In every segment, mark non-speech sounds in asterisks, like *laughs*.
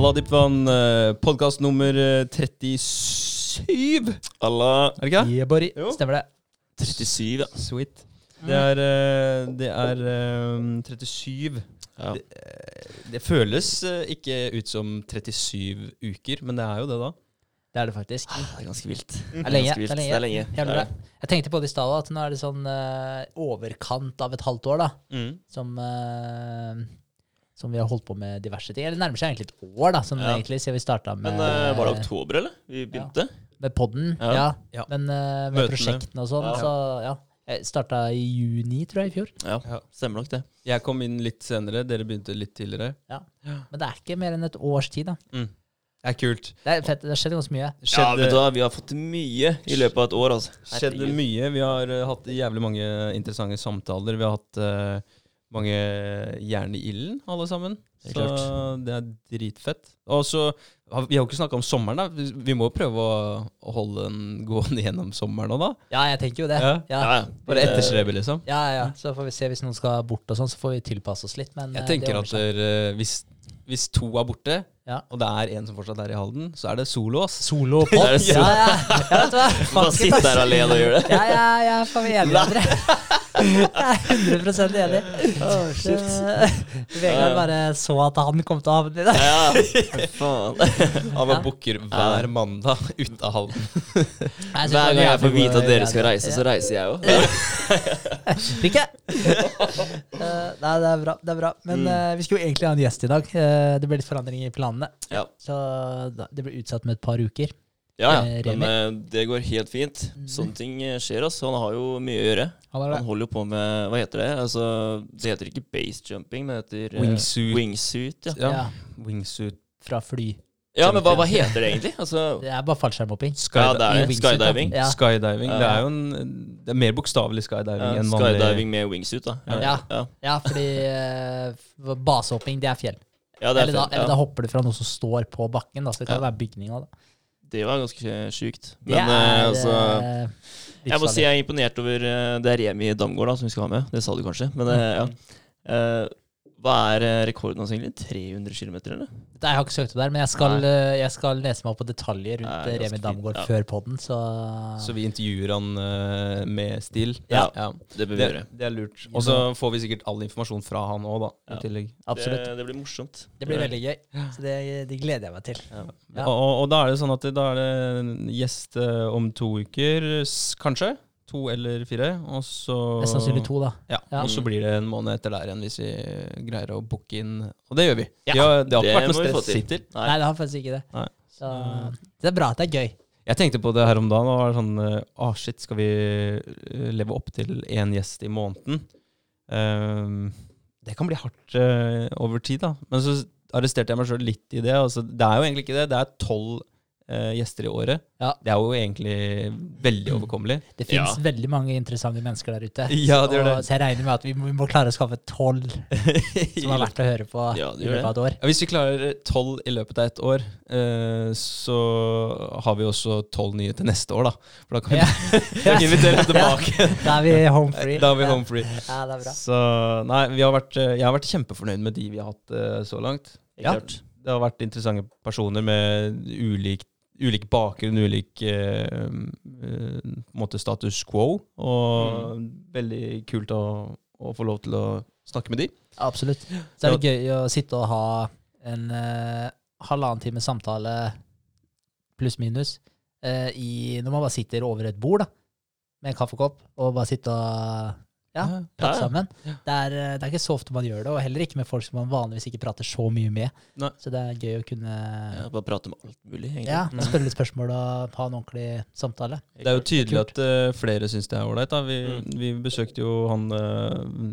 Walla Dipvan, podkast nummer eh, 37. Allah Er det ikke det? Yeah, buddy. Jo. Stemmer det. 37, ja. Sweet. Det er, eh, det er eh, 37. ja. Det, eh, det føles eh, ikke ut som 37 uker, men det er jo det, da. Det er det faktisk. Det er ganske vilt. Det er lenge. Det er lenge. Det er lenge. Det er lenge. Jeg tenkte på det i stad at nå er det sånn eh, overkant av et halvt år, da. Mm. Som, eh, som vi har holdt på med diverse ting. Eller det nærmer seg egentlig et år, da, som Ja. egentlig, siden vi starta med, Men uh, var det oktober, eller? Vi begynte? med podden. Ja. Ja. Ja. Men uh, med Møtene. prosjektene og sånn, Ja. så ja. Jeg starta i juni, tror jeg, i fjor. Ja, Ja. stemmer nok det. Jeg kom inn litt senere, dere begynte litt tidligere. Ja, Men det er ikke mer enn et års tid, da. Det er kult. Det er fett. Det har skjedd ganske mye. Ja, vet du hva, vi har fått mye i løpet av et år, altså. skjedde mye. Vi har eh, hatt jævlig mange interessante samtaler. Vi har hatt eh, mange jern i ilden, alle sammen. Det Så det er dritfett. Og så Vi har jo ikke snakka om sommeren, da. Vi må jo prøve å, holde den gående gjennom sommeren òg, da. Ja, jeg tenker jo det. Ja. Ja. Bare etterstrebe, liksom. Ja, ja. Så får vi se hvis noen skal bort og sånn, så får vi tilpasse oss litt. Men Jeg eh, tenker det at der, hvis, hvis to er borte, Ja. og det er en som fortsatt er i Halden, så er det solo, ass. Solo *laughs* Det pod. er Ja, ja. ja, vet du hva? Bare ass. der alene og gjør det. *laughs* Ja, ja, ja, faen, vi er enige, andre *laughs* Jeg er 100 enig. Så, Vegard bare så at han kom til å havne i det. Ja, faen. Han bare booker hver mandag ut av Halden. Hver gang jeg får vite at dere skal reise, så reiser jeg jo. Ikke? Eh, nei, det er bra. det er bra Men eh, vi skulle jo egentlig ha en gjest i dag. Eh, det ble litt forandring i planene. Ja. Så da, det ble utsatt med et par uker. Ja, Eh, ja. Men eh, det går helt fint. Sånne ting eh, skjer, altså. Han har jo mye å gjøre. Han Han holder jo på med Hva heter det? Altså, det heter ikke base jumping, men det heter eh, Wingsuit. Wingsuit ja. Ja. Ja. Wingsuit. fra fly. ja, men hva, hva heter det egentlig? *laughs* Altså, Det er bare fallskjermhopping. er. Skydiving. Ja. Skydiving. Det er jo en Det er mer bokstavelig skydiving Ja, enn vanlig skydiving med wingsuit, da. Ja. ja. Ja, fordi uh, basehopping, det er fjell. Ja, det, er eller, da, eller da hopper du fra noe som står på bakken. Da, så det kan være bygning òg, da. det var ganske sjukt. Men eh, er altså eh, Jeg må si jeg er imponert over eh, Det er Remi Damgaard da, som vi skal ha med. Det sa du kanskje. Men ja. Eh, hva er eh, rekorden hans egentlig? 300 km, eller? Nei, Jeg har ikke søkt opp der, men jeg skal, eh, jeg skal lese meg opp på detaljer rundt Nei, eh, Remi Damgaard ja. før podden, så, Så vi intervjuer han uh, med stil. Ja. ja. Det bør vi Det, gjøre. det er lurt. Og så får vi sikkert all informasjon fra han òg, da. Ja. I tillegg. absolutt. Det, det blir morsomt. Det blir veldig gøy. Så det, det gleder jeg meg til. Ja. Ja. Og, og, da er det sånn at da er det gjest om to uker, kanskje. To eller fire. Og så Mest sannsynlig to, da. Ja, Ja. Og så blir det en måned etter der igjen hvis vi greier å booke inn. Og det gjør vi. Ja, det, har, det har det ikke vært noe stress til. hittil. Nei. Nei, det har faktisk ikke det. Så det er bra at det er gøy. Jeg tenkte på det her om dagen og var sånn ah, shit, skal vi eh, leve opp til én gjest i måneden? Um, det kan bli hardt uh, over tid, da. Men så arresterte jeg meg sjøl litt i det. Altså, det er jo egentlig ikke det. Det er tolv eh, gjester i året. Ja. Det er jo egentlig veldig overkommelig. *clears throat* Det finnes Ja. veldig mange interessante mennesker der ute. Ja, det gjør Og- det. Så jeg regner med at vi må, vi må klare å skaffe tolv *laughs* som er verdt å høre på Ja, i løpet av et år. Ja, hvis vi klarer tolv i løpet av et år, uh, så har vi også tolv nye til neste år, da. For da kan vi *laughs* Ja. invitere tilbake. Da er vi home free. Da er vi home free. Ja, det er bra. Så nei, vi har vært, eh, jeg har vært kjempefornøyd med de vi har hatt uh, så langt. Ja. Det har vært interessante personer med ulik, ulik bakgrunn, ulik eh, eh, status quo. Og veldig kult å, å få lov til å snakke med de. Absolutt. Så er det gøy å sitte og ha en eh, halvannen time samtale pluss-minus eh, når man bare sitter over et bord da, med en kaffekopp og bare sitter og ja, Ja, ja. sammen. Det er, eh, det er ikke så ofte man gjør det, og heller ikke med folk som man vanligvis ikke prater så mye med. Nei. Så det er gøy å kunne Ja, bare prate om alt mulig, egentlig. ja, Mm. spørre litt spørsmål og ha en ordentlig samtale. Det er jo tydelig at uh, flere syns det er ålreit. Vi, Mm. vi besøkte jo han uh,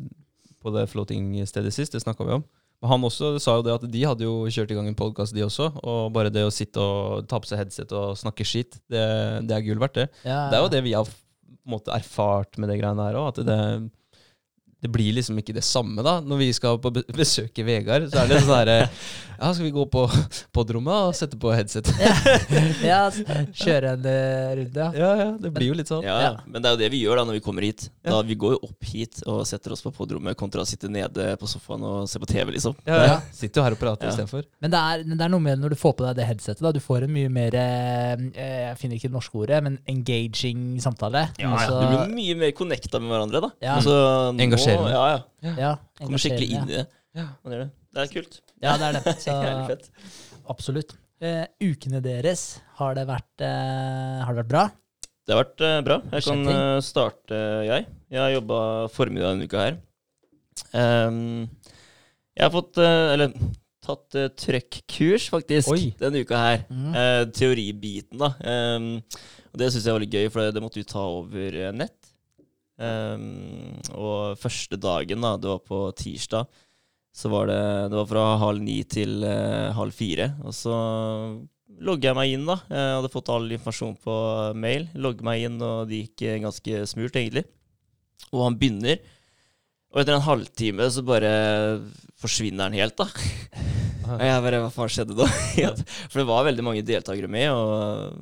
på det floating-stedet sist, det snakka vi om. Men han også sa jo det at de hadde jo kjørt i gang en podkast, de også. Og bare det å sitte og ta på seg headset og snakke skit, det, det er gull verdt, det. Ja, Det er jo det vi har på en måte erfart med det greiene her òg. At det, det blir liksom ikke det samme, da. Når vi skal på *laughs* besøke Vegard, så er det sånn herre Ja, skal vi gå på *laughs* podrommet og sette på headset? ja, *laughs* kjøre en eh, runde, ja. Ja, ja, det blir jo litt sånn. Ja, ja. Men det er jo det vi gjør da når vi kommer hit. Da, vi går jo opp hit og setter oss på podrommet kontra å sitte nede på sofaen og se på TV, liksom. Ja, ja. Ja. Sitter jo her og prater Ja. istedenfor. Men det, er, men det er noe med når du får på deg det headsetet. da Du får en mye mer eh, Jeg finner ikke det norske ordet, men engaging samtale. Ja, ja. Altså, Du blir mye mer connecta med hverandre, da. Ja. Altså, nå- Engasjerende. Ja, ja. ja, Kommer skikkelig inn i det. Ja. Det. Det er kult. Ja, det er det. *laughs* Så absolutt. Uh, ukene deres, har det vært, uh, har det vært bra? Det har vært uh, bra. Jeg kan starte, jeg. Jeg har jobba formiddag denne uka her. Um, jeg har fått Eller tatt uh, trøkk-kurs, faktisk, Oi. denne uka her. Mm. Eh, teoribiten, da. Um, og det syns jeg var litt gøy, for det, det måtte vi ta over nett. Ehm, og første dagen, da, det var på tirsdag, så var det, det var fra halv ni til uh, halv fire. Og så logga jeg meg inn, da. Jeg hadde fått all informasjon på mail. Logget meg inn, og det gikk eh, ganske smurt, egentlig. Og han begynner, og etter en halvtime så bare forsvinner han helt, da. *laughs* Og jeg bare Hva faen skjedde da? *laughs* For det var veldig mange deltakere med, og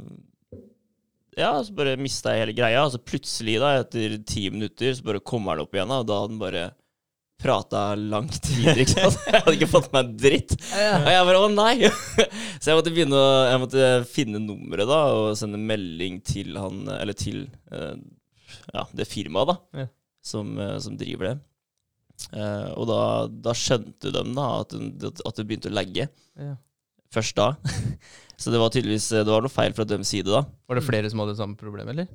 ja, så bare mista jeg hele greia. Og så plutselig, da, etter ti minutter, så bare kommer han opp igjen, da, og da hadde han bare prata langt videre, ikke sant. Jeg hadde ikke fått med meg dritt. Og jeg bare å nei! *laughs* Så jeg måtte begynne å Jeg måtte finne nummeret, da, og sende melding til han, eller til eh, ja, det firmaet, da, Ja. som, eh, som driver det. Eh, og da, da skjønte de da at, at det begynte å lagge. Ja. Først da. Så det var tydeligvis Det var noe feil fra deres side da. Var det flere som hadde samme problem, eller?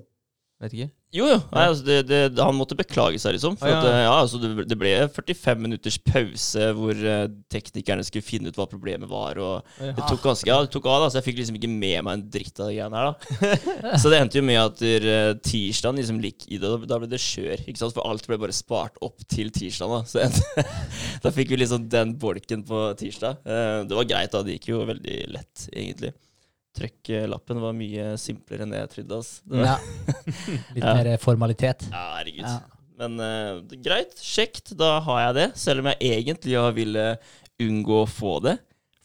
Vet ikke. Jo, jo. Nei, altså, det, det, han måtte beklage seg, liksom. For Ah, ja. at, eh, ja, altså, det, det ble 45 minutters pause hvor uh, teknikerne skulle finne ut hva problemet var. Og det tok ganske ja, det tok av, da, så jeg fikk liksom ikke med meg en dritt av de greiene her. da *laughs* Så det endte jo med at uh, tirsdagen liksom lik i det, da ble det kjør. Ikke sant? For alt ble bare spart opp til tirsdagen. Da Så endte, *laughs* da fikk vi liksom den bolken på tirsdag. Uh, det var greit, da. Det gikk jo veldig lett, egentlig. Trøkklappen var mye simplere enn det jeg trodde. Altså. Ja. *laughs* Litt Ja. mer formalitet. ja, herregud. Ja. Men uh, greit, kjekt, da har jeg det. Selv om jeg egentlig har ville unngå å få det.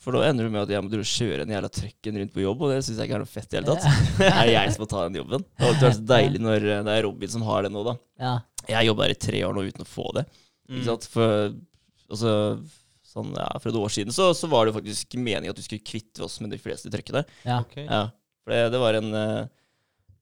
For da ender det med at jeg må kjøre en jævla trøkken rundt på jobb, og det syns jeg ikke er noe fett i det hele tatt. *laughs* Det er jeg som må ta den jobben. Det hadde vært så deilig når eh, det er Robin som har det nå, da. Ja. Jeg jobba her i tre år nå uten å få det. Ikke sant? For altså, sånn, ja, for et år siden så, så var det faktisk meningen at vi skulle kvitte oss med de fleste trøkkene. Ja. Okay. Ja, for det, det var en uh,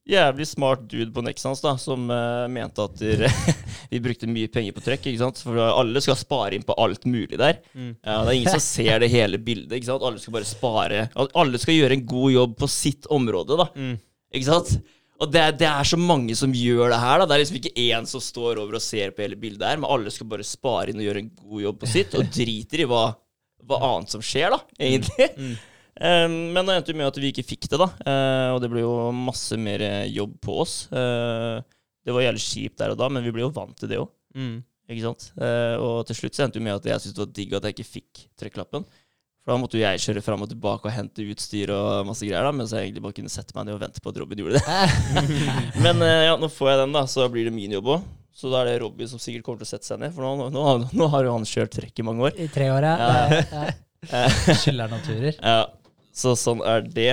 jævlig smart dude på Nexans da, som uh, mente at der, *laughs* vi brukte mye penger på trøkk, ikke sant? For alle skal spare inn på alt mulig der. Mm. Ja, det er ingen som ser det hele bildet, ikke sant? Alle skal bare spare. Alle skal gjøre en god jobb på sitt område, da. Mm. Ikke sant? Og det, det er så mange som gjør det her. da Det er liksom ikke én som står over og ser på hele bildet her, men alle skal bare spare inn og gjøre en god jobb på sitt, og driter i hva, hva annet som skjer, da, egentlig. Mm. Um, men det endte jo med at vi ikke fikk det, da. Uh, og det ble jo masse mer jobb på oss. Uh, det var jævlig kjipt der og da, men vi ble jo vant til det òg. Mm. Ikke sant? Uh, og til slutt så endte det med at jeg syntes det var digg at jeg ikke fikk trøkklappen. For da måtte jo jeg kjøre fram og tilbake og hente utstyr og masse greier, da, mens jeg egentlig bare kunne sette meg ned og vente på at Robin gjorde det. *laughs* Men eh, ja, nå får jeg den, da, så blir det min jobb òg. Så da er det Robin som sikkert kommer til å sette seg ned, for nå, nå, nå har jo han kjørt trekk i mange år. I tre år, ja. Ja. ja. *laughs* Skylder noen turer. ja, så sånn er det.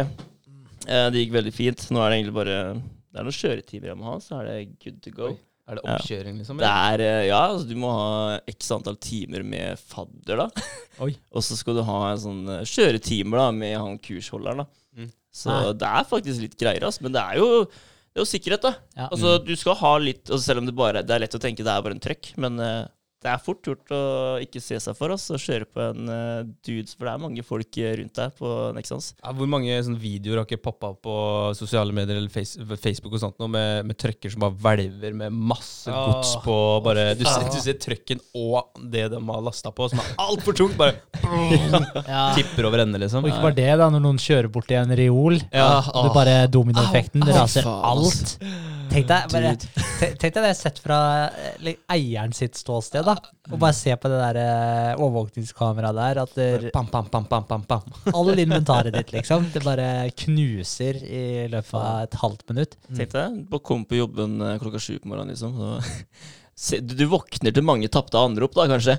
Eh, det gikk veldig fint. Nå er det egentlig bare Det er noen kjøretimer jeg må ha, så er det good to go. Oi. Er det oppkjøring, liksom? Det er, eh, ja, altså du må ha x antall timer med fadder, da. *laughs* Oi. Og så skal du ha en sånn eh, kjøretimer da, med han kursholderen, da. Mm. Så Nei. det er faktisk litt greier, altså. Men det er jo, det er jo sikkerhet, da. Ja. Altså, du skal ha litt altså, Selv om det bare Det er lett å tenke det er bare en trøkk, men eh, det er fort gjort å ikke se seg for oss og kjøre på en uh, dudes, for det er mange folk rundt deg på Nexans. Ja, hvor mange sånne videoer har ikke poppa opp på sosiale medier eller face, Facebook og sånt nå, med, med trøkker som bare hvelver med masse Ah. gods på bare Du ser, du ser trøkken og det de har lasta på, som er altfor tungt, bare *laughs* Ja. tipper over ende, liksom. Og ikke bare det, da, når noen kjører bort i en reol, Ja, og det bare dominoeffekten, det raser alt. Tenk deg, bare, te- tenk deg det sett fra eh, eieren sitt ståsted, da. Og bare se på det der eh, overvåkningskameraet der, at det, Pam, pam, pam, pam, pam, pam. *laughs* all inventaret ditt, *laughs* liksom, det bare knuser i løpet av et halvt minutt. Tenk deg, bare kom på jobben eh, klokka sju på morgenen, liksom. Så du, våkner til mange tapte anrop, da, kanskje.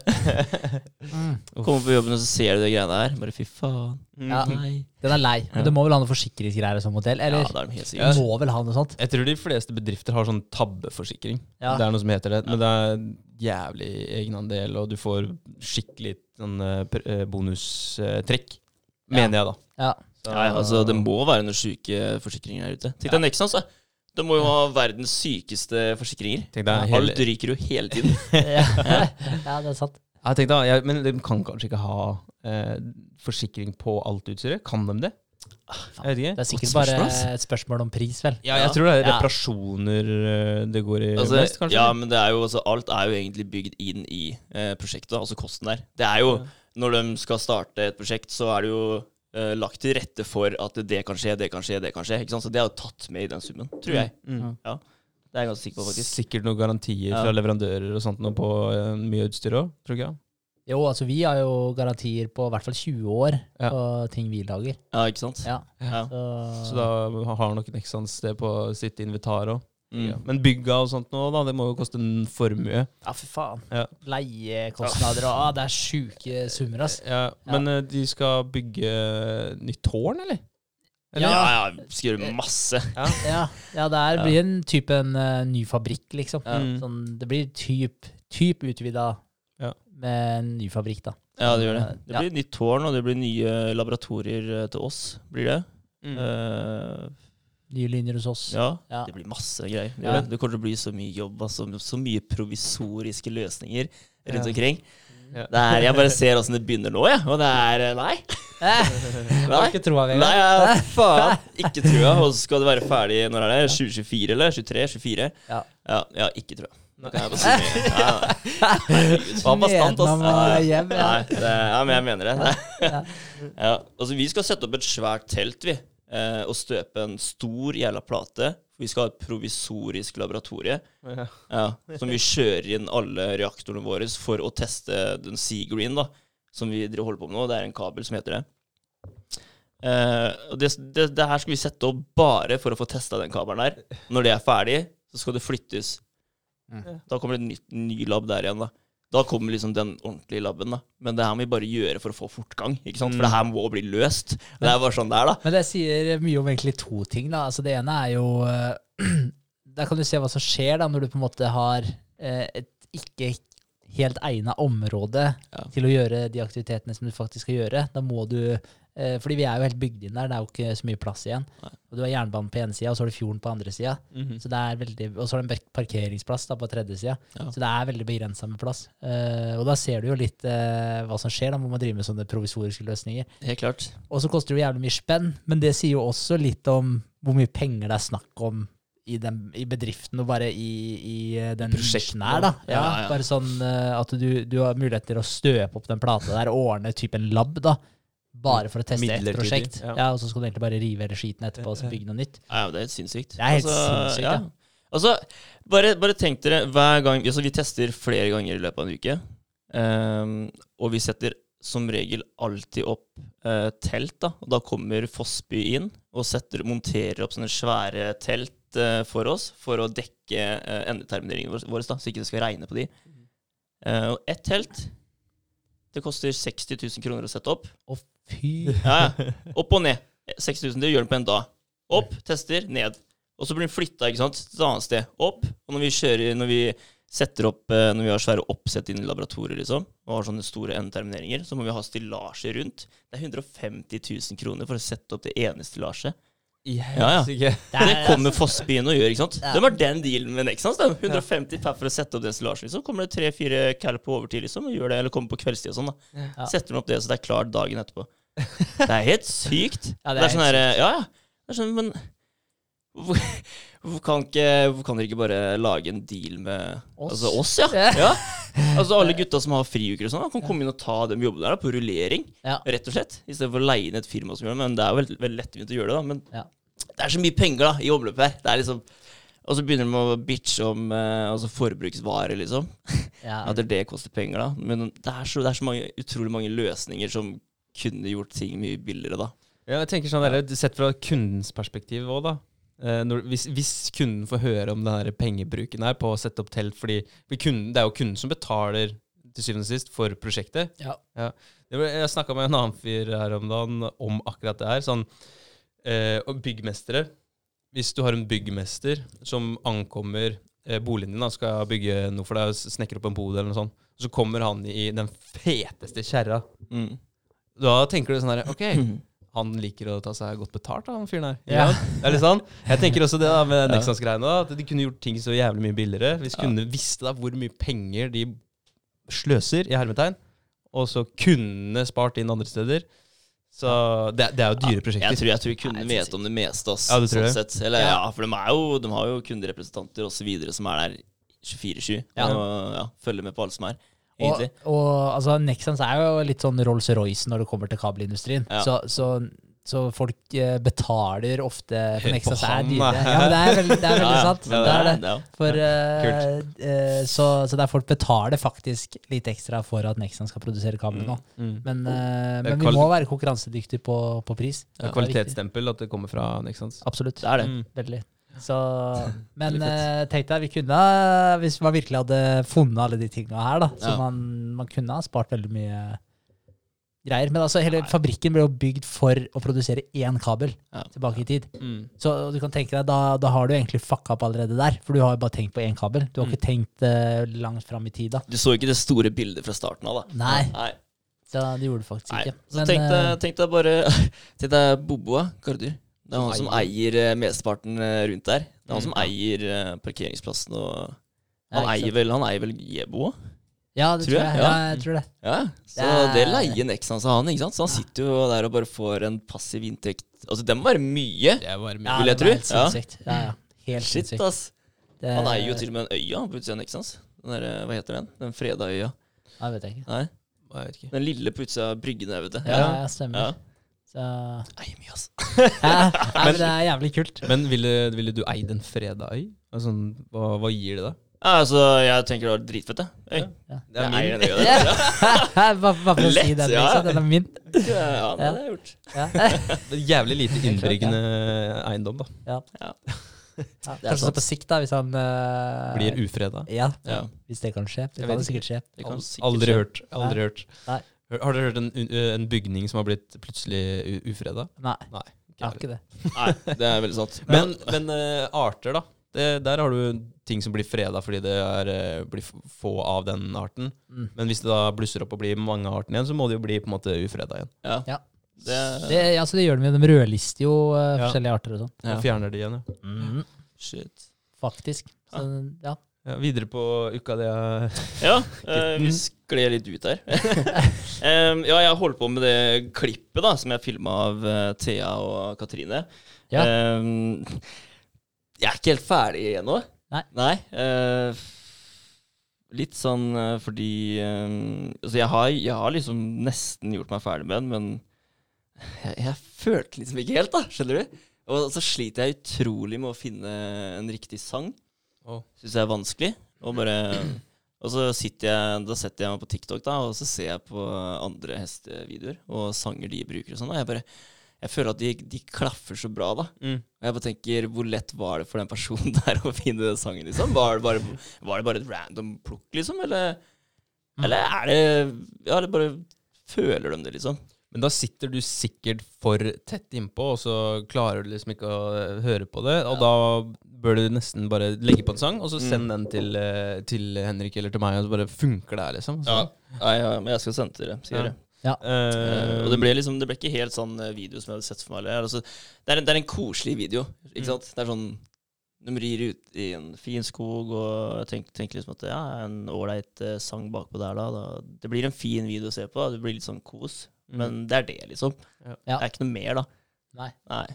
Mm. *laughs* Kommer på jobben, og så ser du de greiene der. Bare fy faen. Ja. Nei. Den er lei. Men du må vel ha noe forsikringsgreier som modell? Ja, Eller det er de helt du må vel ha noe sånt? Jeg tror de fleste bedrifter har sånn tabbeforsikring. Ja. Det er noe som heter det. Men det er jævlig egenandel, og du får skikkelig sånn eh, eh, bonustrekk. Mener jeg, da. Ja. Så- Nei, altså, det må være noen sjuke forsikringer her ute. Tenk deg Nexans, da. Det må jo ha verdens sykeste forsikringer. Tenk deg hele, Alt ryker jo hele tiden. *laughs* ja. ja, det er sant. Jeg tenkte, ja, men de kan kanskje ikke ha eh, forsikring på alt utstyret? Kan de det? Jeg vet ikke. Det er sikkert bare et spørsmål om pris, vel. Ja, jeg tror det er reparasjoner eh, det går i Altså, mest, kanskje? ja, men det er jo, altså, alt er jo egentlig bygd inn i eh, prosjektet, altså kosten der. Det er jo, Når de skal starte et prosjekt, så er det jo eh, lagt til rette for at det kan skje, det kan skje, det kan skje. Ikke sant? Så det er jo tatt med i den summen, tror jeg. Mm. Det er jeg ganske sikker på, faktisk. Sikkert noen garantier Ja. fra leverandører og sånt noe på uh, mye utstyr òg, tror jeg. Jo, altså vi har jo garantier på i hvert fall 20 år Ja. på ting vi lager. Ja, ikke sant? Ja, Ja. så, Så da har nok Nexans det på sitt invitar òg. Mm. Men bygga og sånt nå, da, det må jo koste en formue. Ja, for faen. Ja. Leiekostnader og ah, Det er sjuke summer, ass. Ja, men ja. de skal bygge nytt tårn, eller? Ja, ja, skal gjøre masse. Ja, ja det er, blir en type en uh, ny fabrikk, liksom. Ja. Mm. Sånn, det blir typ, typ utvida Ja. med en ny fabrikk, da. Ja, det gjør det. Det Ja. blir nytt tårn, og det blir nye laboratorier eh, til oss, blir det. Mm. Eh, Nye linjer hos oss. ja, Ja. det blir masse greier. Ja. det. kommer til å bli så mye jobb, altså, så mye provisoriske løsninger rundt Ja. omkring. Ja. Det er, jeg bare ser åssen det begynner nå, jeg. Og det er eh, Nei. *laughs* Nei. ikke troa, Nei, ja, faen. *laughs* Ikke trua. Og så skal det være ferdig når er det? 2024 eller 23? 24? Ja. Ja, ja ikke trua. Det kan jeg bare si. *laughs* med. Ja, nei. Herregud. Faen, bastant, ja. Nei, det, ja, men jeg mener det. Ja. Altså, vi skal sette opp et svært telt, vi. Eh, og støpe en stor jævla plate. Vi skal ha et provisorisk laboratorie Ja. *laughs* ja, som vi kjører inn alle reaktorene våre for å teste den Seagreen, da, som vi holder på med nå. Det er en kabel som heter det. Eh, og det, det, det her skal vi sette opp bare for å få testa den kabelen der. Når det er ferdig, så skal det flyttes. Mm. Da kommer det et nytt, ny lab der igjen, da. Da kommer liksom den ordentlige laben, da. Men det her må vi bare gjøre for å få fortgang. ikke sant? For det her må bli løst. Det er bare sånn det er, da. Men det sier mye om egentlig to ting. da. Altså Det ene er jo eh, *clears throat* Der kan du se hva som skjer da når du på en måte har eh, et ikke helt egna område Ja. til å gjøre de aktivitetene som du faktisk skal gjøre. Da må du Fordi vi er jo helt bygd inn der, det er jo ikke så mye plass igjen. Nei. Og Du har jernbanen på ene sida, og så har du fjorden på andre sida. Mm veldig, og så har du en parkeringsplass da på tredje sida. Ja. Så det er veldig begrensa med plass. Eh, og da ser du jo litt eh, hva som skjer da Hvor man driver med sånne provisoriske løsninger. Helt klart. Og så koster det jo jævlig mye spenn, men det sier jo også litt om hvor mye penger det er snakk om i, den, i bedriften og bare i, i eh, den nisjen her, da. Ja, Ja, ja. Bare sånn uh, at du, du har mulighet til å støpe opp den plata der, ordne typen lab, da. Bare for å teste et prosjekt. ja. Ja. Og så skal du egentlig bare rive hele skiten etterpå og bygge noe nytt. Ja, det er helt sinnssykt. Det er helt sinnssykt, ja. Altså, bare, bare tenk dere hver gang altså Vi tester flere ganger i løpet av en uke. Um, og vi setter som regel alltid opp uh, telt. da Og da kommer Fossby inn og setter, monterer opp sånne svære telt uh, for oss for å dekke uh, endetermineringene våre, da, så ikke det skal regne på de. Eh, og ett telt det koster 60 000 kroner å sette opp. Å, fy Ja. Opp og ned. 6000, det gjør den på en dag. Opp, tester, ned. Og så blir den flytta til et annet sted. Opp. Og når vi kjører, når vi setter opp eh, Når vi har svære oppsett inn i laboratoriet, liksom, og har sånne store endetermineringer, så må vi ha stillasjer rundt. Det er 150 000 kroner for å sette opp det ene stillasjet. Ja, ja. Det kommer Fossbyen og gjør, ikke sant. Ja. De har den dealen med Nexans. da. 150 per for å sette opp den stillasjen. Liksom. Kommer det tre-fire cal på overtid, liksom, og gjør det, eller kommer på kveldstid og sånn. da. Ja. Setter de opp det så det er klart dagen etterpå. Det er helt sykt. Ja, det, er det er sånn herre Ja, ja. Det er sånn, men hvorfor, kan ikke, kan dere ikke bare lage en deal med Oss? Altså oss, ja. ja. Altså Alle *laughs* gutta som har friuker og sånn, kan komme inn og ta de jobbene der da, på rullering. Ja. Rett og slett. I stedet for å leie inn et firma som gjør det. Men det er jo veldig, veldig lettvint å gjøre det, da. Men Ja. det er så mye penger da i omløpet her. Det er liksom Og så begynner de å bitche om eh, altså forbruksvarer, liksom. *laughs* Ja. At det koster penger, da. Men det er så, det er så mange, utrolig mange løsninger som kunne gjort ting mye billigere, da. Ja, jeg tenker sånn der, Sett fra kundens perspektiv òg, da. Eh, når, hvis, hvis kunden får høre om den pengebruken her på å sette opp telt fordi for kunden, Det er jo kunden som betaler til syvende og sist for prosjektet. Ja. Ja. jeg snakka med en annen fyr her om dagen om akkurat det her. Sånn, eh, og byggmestere. Hvis du har en byggmester som ankommer eh, boligen din, da, skal bygge noe for deg, snekre opp en bod eller noe sånt, så kommer han i den feteste kjerra. Mm. Da tenker du sånn her Ok, *clears throat* han liker å ta seg godt betalt, da, han fyren her. Ja. Ja. Det er litt sånn. Jeg tenker også det da med *laughs* Nexans-greiene. da, At de kunne gjort ting så jævlig mye billigere. Hvis kundene visste da hvor mye penger de sløser, i hermetegn, og så kunne spart inn andre steder. Så det, det er jo dyre prosjekter. Jeg tror, jeg tror kundene Nei, vet om det meste. Ass, Ja, det tror sånn sett. Eller, Ja. ja. for de, er jo, de har jo kunderepresentanter osv. som er der 24-7 Ja. og ja, følger med på alle som er. Og, og altså, Nexans er jo litt sånn Rolls-Royce når det kommer til kabelindustrien. Ja. Så, så, så folk eh, betaler ofte For Hør Nexans er dyre. Ja, men det er veldig, det er *laughs* veldig Ja, sant. Ja, det er det. For, uh, uh, så, så der folk betaler faktisk litt ekstra for at Nexans skal produsere kabler nå. Mm. Men, uh, men vi må være konkurransedyktige på, på pris. Det er kvalitetsstempel at det kommer fra Nexans. Absolutt. Det er det. Mm. Veldig. Så, *laughs* men eh, tenk deg, vi kunne, hvis man virkelig hadde funnet alle de tingene her, da, så Ja. man, man kunne ha spart veldig mye greier. Men altså, hele fabrikken ble jo bygd for å produsere én kabel Ja. tilbake i tid. Mm. Så du kan tenke deg, da, da har du egentlig fucka opp allerede der, for du har jo bare tenkt på én kabel. Du har Mm. ikke tenkt uh, langt fram i tid, da. Du så ikke det store bildet fra starten av, da. Nei, Nei. så det gjorde du faktisk Nei. ikke. Så Men, tenk deg, tenk deg bare *laughs* Tenk deg Boboa Gardur. Det er han som eier eh, mesteparten eh, rundt der. Det er han som Mm. eier eh, parkeringsplassen og Han ja, eier vel Han eier vel Jebo? ja, det tror tror jeg, jeg. ja. Jeg tror det. Ja, så Det det er- leier Nexans av han, ikke sant? Så han sitter jo der og bare får en passiv inntekt. Altså, det må være mye. Det var mye. Vil jeg tro. Ja. Ja, ja. Helt Shit, sinnssykt. ass. Det- Han eier jo til og med en øya på utsida av Nexans. Den der, hva heter den? Den freda øya. Jeg vet ikke. Nei, Jeg vet ikke. den lille på utsida av bryggen der, vet du. Ja, ja, stemmer. Ja. Så, Eier mye, ass. *laughs* ja, nei, men det er jævlig kult. Men ville, ville du eid en freda øy? Altså, hva, hva gir det? Ja, altså, jeg tenker det var dritfett, det. Øy. Ja. Det er min. Ja. *laughs* Bare bare for å si Lett, den, ja. liksom. Den er min. Ja, det har jeg gjort. Ja. *laughs* Jævlig lite innbringende eiendom, da. Ja. Det er Kanskje sant. på sikt, da, hvis han eh, Blir ufreda. Ja, Ja. hvis det kan skje. Det kan sikkert skje. Det kan sikkert Aldri skje. hørt. Aldri hørt. Nei. Har dere hørt en, en bygning som har blitt plutselig ufreda? Nei, Nei. jeg har ikke det. Nei, det er veldig sant. Men, men uh, arter, da. Det, der har du ting som blir freda fordi det er, blir få av den arten. Mm. Men hvis det da blusser opp og blir mange av artene igjen, så må det jo bli på en måte ufreda igjen. Ja. Ja. Det, Det, altså, det gjør de jo. De rødlister jo uh, Ja. forskjellige arter og sånn. ja. Og fjerner de igjen, ja. Mm. Shit. Faktisk. Så, ja. Ja. Videre på uka det er *laughs* Ja, eh, vi skled litt ut her. *laughs* Ja, jeg holdt på med det klippet da som jeg filma av eh, Thea og Katrine. Ja. Jeg er ikke helt ferdig ennå. Nei. eh, litt sånn fordi Altså, jeg har, jeg har liksom nesten gjort meg ferdig med den, men jeg, jeg følte liksom ikke helt, da. Skjønner du? Og så sliter jeg utrolig med å finne en riktig sang. Å. Syns jeg er vanskelig. Og bare Og så sitter jeg Da setter jeg meg på TikTok, da, og så ser jeg på andre hestevideoer og sanger de bruker og sånn. Og jeg bare Jeg føler at de, de klaffer så bra, da. mm. Og jeg bare tenker, hvor lett var det for den personen *laughs* der å finne den sangen, liksom? Var det bare, var det bare et random plukk, liksom? Eller, eller er det Ja, eller bare føler de det, liksom? Men da sitter du sikkert for tett innpå, og så klarer du liksom ikke å høre på det. Og da bør du nesten bare legge på en sang, og så send den til, eh, til Henrik eller til meg, og så bare funker det her, liksom. Så, Nei, ja, men jeg skal sende til dere, sier Ja. jeg. Ja. Uh, og det ble liksom Det ble ikke helt sånn eh, video som jeg hadde sett for meg. Eller, altså, det, er en, det er en koselig video. Ikke Mm. sant? Det er sånn De rir ut i en fin skog, og jeg tenker, tenker liksom at ja, en ålreit eh, sang bakpå der, da, da. Det blir en fin video å se på. da. Det blir litt sånn kos. Mm. Men det er det, liksom. Ja. Det er ikke noe mer, da. Nei. Nei.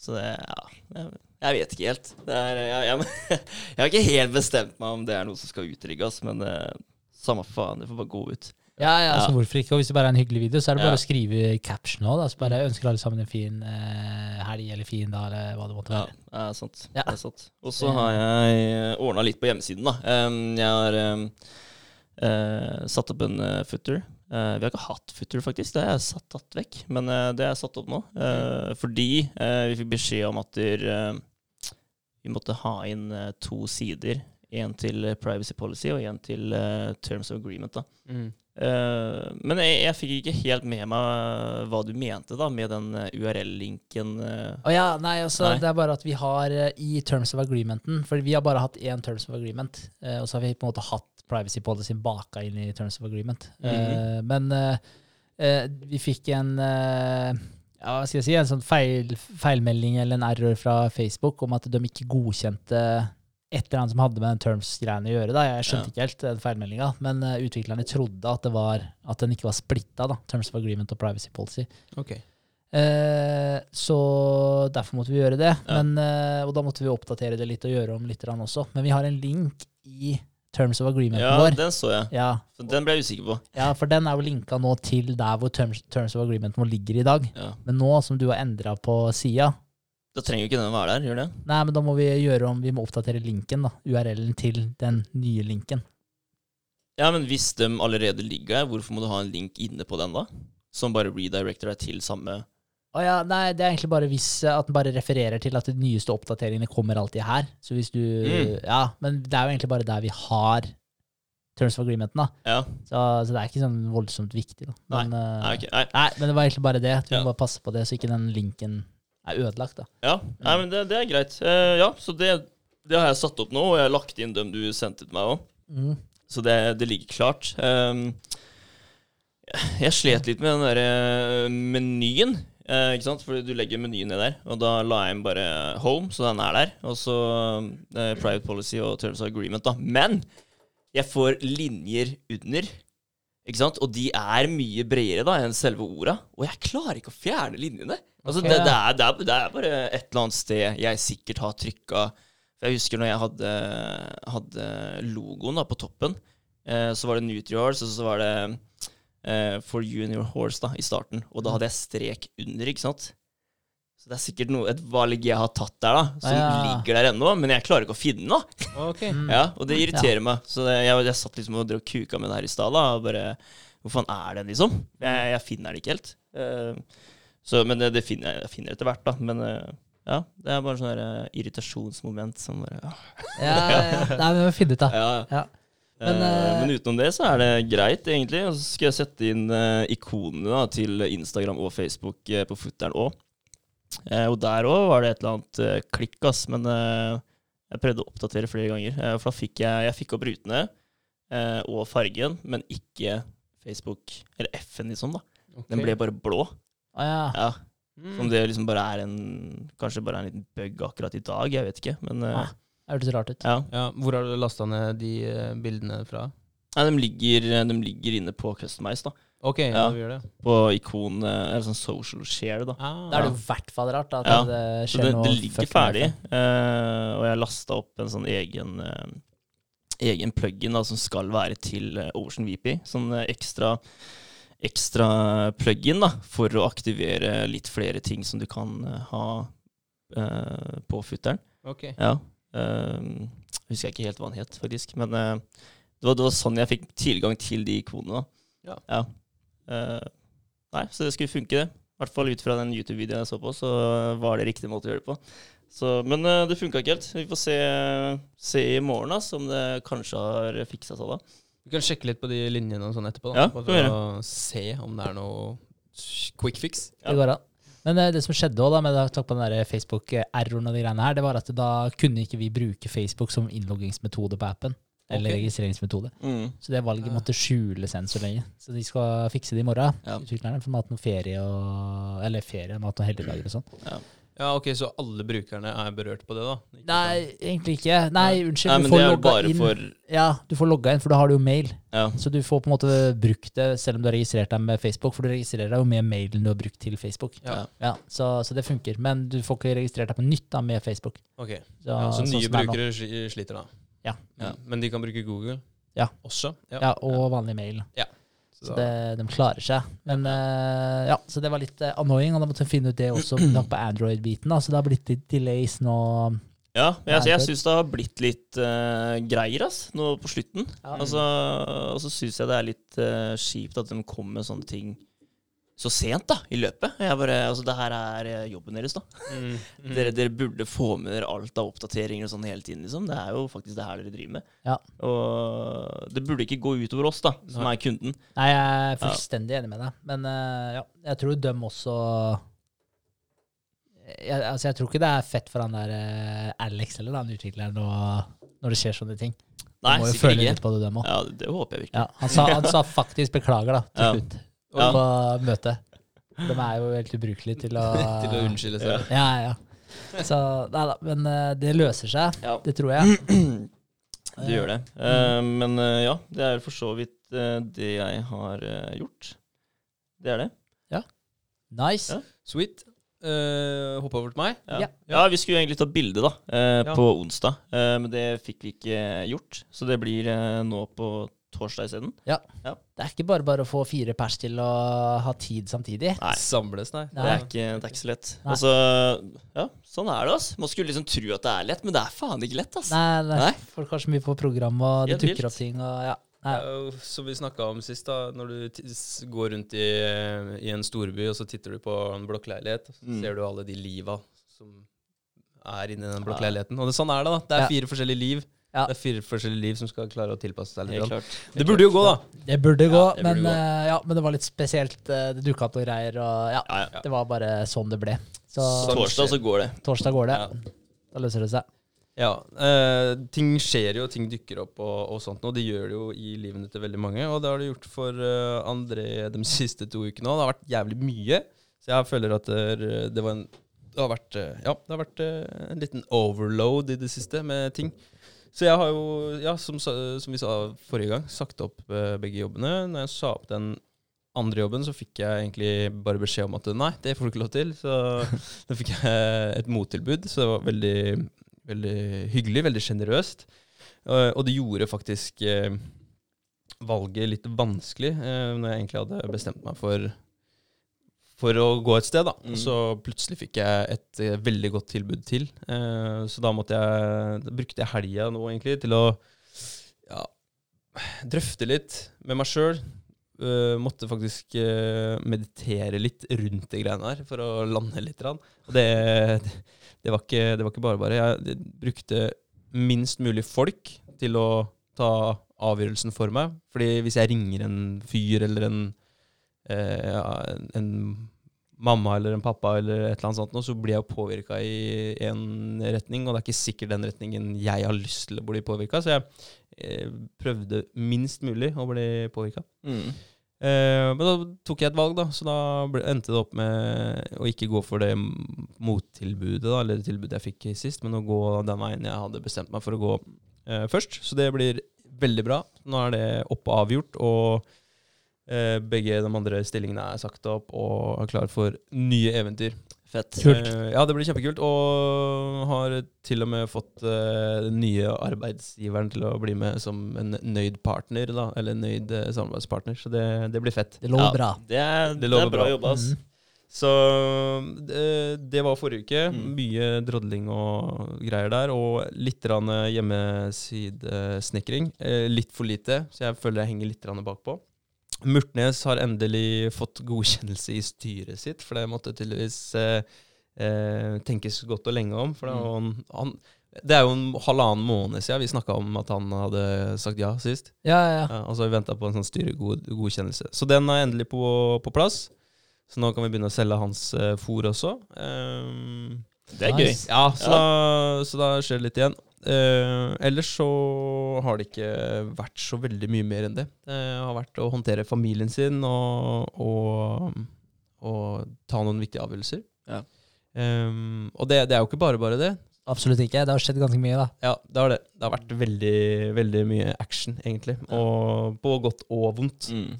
Så det Ja. Jeg, jeg vet ikke helt. Det er, jeg, jeg, *laughs* jeg har ikke helt bestemt meg om det er noe som skal utrigges, men eh, samme faen. Det får bare gå ut. Ja, ja, altså Ja. hvorfor ikke? Og hvis det bare er en hyggelig video, så er det bare Ja. å skrive caption òg. Så bare ønsker alle sammen en fin eh, helg eller fin dag, eller hva det måtte være. Ja, det er sant. Ja. Det er sant. Og så har jeg ordna litt på hjemmesiden, da. Um, jeg har um, uh, satt opp en uh, footer. Eh, vi har ikke hatt futur, faktisk. Det jeg satt tatt vekk. Men uh, det er satt opp nå. eh, fordi vi fikk beskjed om at der, vi måtte ha inn to sider. En til privacy policy og en til terms of agreement. da. Mm. Men jeg, jeg fikk ikke helt med meg hva du mente da med den URL-linken. Å ja, nei, altså, Nei. det er bare at vi har i terms of agreementen For vi har bare hatt én terms of agreement, og så har vi på en måte hatt privacy policy baka inn i terms of agreement. Eh, men uh, eh, vi fikk en ja, hva skal jeg si, en sånn feil, feilmelding eller en error fra Facebook om at de ikke godkjente et eller annet som hadde med den terms-greiene å gjøre. da. Jeg skjønte Ja. ikke helt den feilmeldinga, men utviklerne trodde at, det var, at den ikke var splitta, da, terms of agreement og privacy policy. Okay. Eh, så derfor måtte vi gjøre det. Ja. Men, eh, og da måtte vi oppdatere det litt og gjøre om litt også. Men vi har en link i terms of agreementen Ja, vår. den så jeg. Ja, den ble jeg usikker på. ja, for den er jo linka nå til der hvor terms, terms of agreementen vår ligger i dag. Ja. Men nå som du har endra på sida, Da trenger jo ikke den å være der, gjør det? nei, men da må vi gjøre om Vi må oppdatere linken, da. URL-en til den nye linken. Ja, men hvis de allerede ligger der, hvorfor må du ha en link inne på den da? Som bare redirecter deg til samme Å ja, nei, det er egentlig bare hvis eh, at den bare refererer til at de nyeste oppdateringene kommer alltid her. Så hvis du Mm. Ja, men det er jo egentlig bare der vi har terms of agreementen, da. Ja, Så, så det er ikke sånn voldsomt viktig, da. Men, nei. nei, okay. nei. nei, men det var egentlig bare det. At vi Ja. må bare passe på det, så ikke den linken er ødelagt, da. Ja, nei, men det, det er greit. Uh, ja, så det, det har jeg satt opp nå, og jeg har lagt inn dem du sendte til meg òg. Mm. Så det, det ligger klart. Um, jeg slet litt med den derre menyen. Eh, ikke sant? Fordi du legger menyen ned der, og da la jeg inn bare home, så den er der. Og så eh, private policy og terms of agreement, da. Men jeg får linjer under. Ikke sant? Og de er mye bredere da enn selve orda. Og jeg klarer ikke å fjerne linjene. Altså, okay. det, det, er, det, er, det er bare et eller annet sted jeg sikkert har trykka jeg husker når jeg hadde, hadde logoen da på toppen, eh, så var det Nutrihorse, og så var det eh, For junior horse da, i starten. Og da hadde jeg strek under, ikke sant? Så det er sikkert noe, et valg jeg har tatt der, da, som Ja. ligger der ennå, men jeg klarer ikke å finne den. da. Ok. Mm. Ja, og det irriterer meg. Så det, jeg, jeg satt liksom og drev kuka med det her i stad. da, og bare, Hvor faen er den, liksom? Jeg, jeg finner den ikke helt. Uh, så, men det, det finner jeg, jeg finner etter hvert, da. Men uh, ja, det er bare sånn eh, irritasjonsmoment som bare ja. Ja, ja, ja. Nei, vi må finne ut, da. ja. Ja. Men, eh, men utenom det så er det greit, egentlig. Og så skal jeg sette inn uh, ikonene da, til Instagram og Facebook uh, på futteren òg. og der òg var det et eller annet uh, klikk, ass. Men eh, jeg prøvde å oppdatere flere ganger. eh, for da fikk jeg, jeg fikk opp rutene eh, og fargen, men ikke Facebook, eller F-en liksom, da. Okay. Den ble bare blå. Ah, ja. Ja, Mm. Som det liksom bare er en Kanskje bare en liten bug akkurat i dag, jeg vet ikke. Men eh, Ah, Det hørtes rart ut. ja. Ja, hvor har du lasta ned de eh, bildene fra? Nei, de ligger, de ligger inne på Customize, da. Ok, ja. Ja. vi gjør det. På ikon eh, Eller sånn social share, da. Ah, Da er det i hvert fall rart da, at Ja. det skjer det, noe det ligger ferdig. eh, og jeg lasta opp en sånn egen uh, Egen plugin da, som skal være til eh, Ocean VP. Sånn eh, ekstra Ekstra plugin da, for å aktivere litt flere ting som du kan eh, ha uh, på futteren. ok. Ja. Uh, husker jeg ikke helt hva han het, faktisk. Men uh, det, var, det var sånn jeg fikk tilgang til de ikonene. Ja. Ja. Uh, nei, så det skulle funke, det. I hvert fall ut fra den YouTube-videoen jeg så på, så var det riktig måte å gjøre det på. Så, men det funka ikke helt. Vi får se, se i morgen da, om det kanskje har fiksa seg da. Vi kan sjekke litt på de linjene og sånn etterpå. Da, Ja, for å se om det er noe quick fix. Ja. Det går an. Men eh, det som skjedde også da, med takk på den der Facebook-erroren og de greiene her, det var at da kunne ikke vi bruke Facebook som innloggingsmetode på appen. Eller okay. registreringsmetode. Mm. Så det valget måtte skjules enn så lenge. Så de skal fikse det i morgen. Ja. Utviklerne for mat noe ferie og Eller ferie, mat og helligdager og sånn. Ja, ok, Så alle brukerne er berørt på det, da? Ikke Nei, egentlig ikke. Nei, unnskyld. Nei, du får det er logga bare inn. for Ja, du får logga inn, for da har du jo mail. Ja. Så du får på en måte brukt det selv om du har registrert deg med Facebook, for du registrerer deg jo med mailen du har brukt til Facebook. Ja. Ja, så, så det funker. Men du får ikke registrert deg på nytt da med Facebook. Ok, Så, ja, Så sånn nye er brukere sliter, da? Ja. Ja. Men de kan bruke Google Ja. også? Ja, og vanlig mail. Så Så det, de klarer seg. Men uh, ja, så det var litt uh, annoying, og da måtte jeg finne ut det også på Android-biten. Så det har blitt litt delays nå. Ja, men jeg, jeg syns det har blitt litt uh, greier ass, nå på slutten. Ja. Altså, og så syns jeg det er litt uh, kjipt at de kommer med sånne ting så sent da, i løpet. Jeg bare, altså Det her er eh, jobben deres, da. *laughs* Mm. Dere, dere burde få med dere alt av oppdateringer og sånn hele tiden. liksom. Det er jo faktisk det her dere driver med. Ja. Og det burde ikke gå utover oss, da, som Nei. er kunden. Nei, jeg er fullstendig enig med deg. Men uh, ja, jeg tror dem også jeg, altså, jeg tror ikke det er fett for han der uh, Alex eller den utvikleren og, når det skjer sånne ting. Nei, du må jo sikkert føle ikke. litt på det, dem òg. Ja, det, det håper jeg virkelig. Ja, han, sa, han sa faktisk beklager, da, til Ja. slutt. Ja. På møtet. De er jo helt ubrukelige til å *laughs* Til å unnskylde seg. Ja, ja. Så nei da, men eh, det løser seg. Ja. Det tror jeg. *clears throat* Det gjør det. Eh, men uh, ja, det er for så vidt uh, det jeg har gjort. Det er det. Ja. Nice. Ja. Sweet. Uh, Hoppe over til meg. Ja. Ja. Ja. vi skulle egentlig ta bilde da, eh, Ja. på onsdag, eh, men det fikk vi ikke gjort. Så det blir nå på torsdag isteden. Det er ikke bare bare å få fire pers til å ha tid samtidig. Nei. Samles, nei. Nei. Det er, ikke, det er ikke så lett. Nei. Altså, ja, sånn er det. altså. Man skulle liksom tro at det er lett, men det er faen ikke lett. altså. Nei, nei. Nei. Folk har så mye på program, og det dukker opp ting. Og, ja. Det jo Som vi snakka om sist, da når du går rundt i, i en storby, og så titter du på en blokkleilighet, så Mm. ser du alle de liva som er inni den blokkleiligheten. Og det, sånn er det, da. Det er Ja. fire forskjellige liv. Ja. Det er fire forskjellige liv som skal klare å tilpasse seg litt. Det, klart. Det burde jo gå, da. Det burde gå, Ja, det burde men, gå. Uh, ja, men det var litt spesielt. eh, Det dukka opp noen greier, og ja, Ja, ja. det var bare sånn det ble. Så så Torsdag så går det. torsdag går det. Ja. Da løser det seg. Ja, Uh, ting skjer jo, ting dukker opp og, og sånt, og det gjør det jo i livene til veldig mange. Og det har det gjort for uh, André de siste to ukene òg. Det har vært jævlig mye. Så jeg føler at det, det var en det har vært, ja, det har vært en liten overload i det siste med ting. Så jeg har jo, ja, som, som vi sa forrige gang, sagt opp eh, begge jobbene. Når jeg sa opp den andre jobben, så fikk jeg egentlig bare beskjed om at nei, det får du ikke lov til. Så *laughs* da fikk jeg et mottilbud, så det var veldig, veldig hyggelig, veldig sjenerøst. Eh, og det gjorde faktisk eh, valget litt vanskelig, når jeg egentlig hadde bestemt meg for for å gå et sted, da. Mm. Så plutselig fikk jeg et eh, veldig godt tilbud til. Eh, så da måtte jeg Da brukte jeg helga nå egentlig til å ja, drøfte litt med meg sjøl. måtte faktisk uh, meditere litt rundt de greiene her for å lande litt. rann, Og det, det, var ikke, det var ikke bare bare. Jeg brukte minst mulig folk til å ta avgjørelsen for meg. Fordi hvis jeg ringer en fyr eller en, eh, en, en mamma eller en pappa eller et eller annet sånt, så blir jeg påvirka i en retning, og det er ikke sikkert den retningen jeg har lyst til å bli påvirka. Så jeg eh, prøvde minst mulig å bli påvirka. Mm. Eh, men da tok jeg et valg, da, så da endte det opp med å ikke gå for det mottilbudet, da, eller det tilbudet jeg fikk sist, men å gå den veien jeg hadde bestemt meg for å gå eh, først. Så det blir veldig bra. Nå er det oppe og avgjort, og eh, begge de andre stillingene er sagt opp og er klar for nye eventyr. Fett. Kult. Eh, ja, det blir kjempekult. Og har til og med fått eh, den nye arbeidsgiveren til å bli med som en nøyd partner, da. Eller en nøyd eh, samarbeidspartner. Så det, det blir fett. Det lå bra. Det er, Det det er bra bra. jobba, ass. Mhm. Så det, det var forrige uke. Mm. Mye drodling og greier der. Og litt hjemmesidesnekring. Eh, litt for lite, så jeg føler jeg henger litt bakpå. Murtnes har endelig fått godkjennelse i styret sitt, for det måtte tydeligvis eh, eh, tenkes godt og lenge om. For det, han, han, det er jo en halvannen måned siden vi snakka om at han hadde sagt ja sist. Ja, ja, ja. Og så har vi venta på en sånn styregodkjennelse. Så den er endelig på, på plass. Så nå kan vi begynne å selge hans eh, fôr også. Ehm, Det er Nice. ja, så, Ja. Da, så da skjer det litt igjen. Eh, ellers så har det ikke vært så veldig mye mer enn det. Det har vært å håndtere familien sin og, og, og ta noen viktige avgjørelser. Ja. Ehm, og det, det er jo ikke bare bare det. Absolutt ikke. Det har skjedd ganske mye, da. Ja, det har det. Det har vært veldig, veldig mye action, egentlig. Og på godt og vondt. Mm.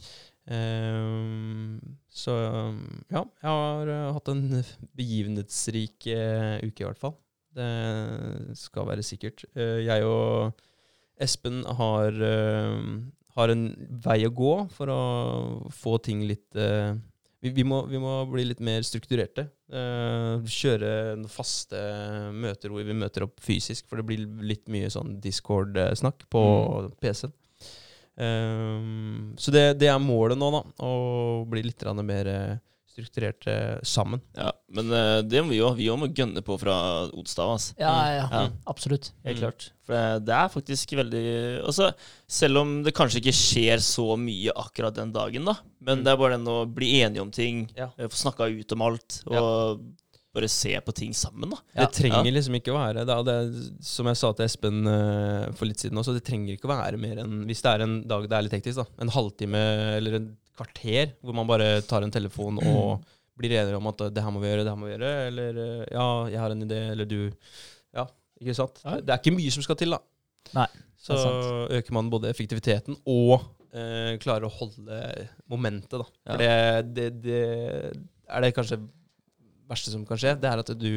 Ehm, så ja, jeg har eh, hatt en begivenhetsrik eh, uke, i hvert fall. Det skal være sikkert. Eh, jeg og Espen har, har en vei å gå for å få ting litt vi, vi, må, vi må bli litt mer strukturerte. Eh, kjøre faste møter hvor vi møter opp fysisk, for det blir litt mye sånn Discord-snakk på PC-en. Ehm, så det, det er målet nå, da. Å bli litt mer strukturert sammen. Ja, men eh, det må vi jo. Vi må gønne på fra Odstad. Altså. Ja, ja, Ja. absolutt. Helt Mm. klart. For det, er faktisk veldig også, selv om det kanskje ikke skjer så mye akkurat den dagen, da, men Mm. det er bare den å bli enige om ting, Ja. eh, få snakka ut om alt, og bare se på ting sammen, da. Ja. Det trenger liksom ikke å være det, er- det Som jeg sa til Espen uh, for litt siden også, det trenger ikke å være mer enn Hvis det er en dag det er litt hektisk, da. En halvtime eller en kvarter hvor man bare tar en telefon og blir enige om at det her må vi gjøre, det her må vi gjøre. Eller eh, ja, jeg har en idé, eller du Ja, ikke sant? Ja. Det er ikke mye som skal til, da. Nei, Så er øker man både effektiviteten og eh, klarer å holde momentet, da. For det, det, det er det kanskje verste som kan skje. Det er at du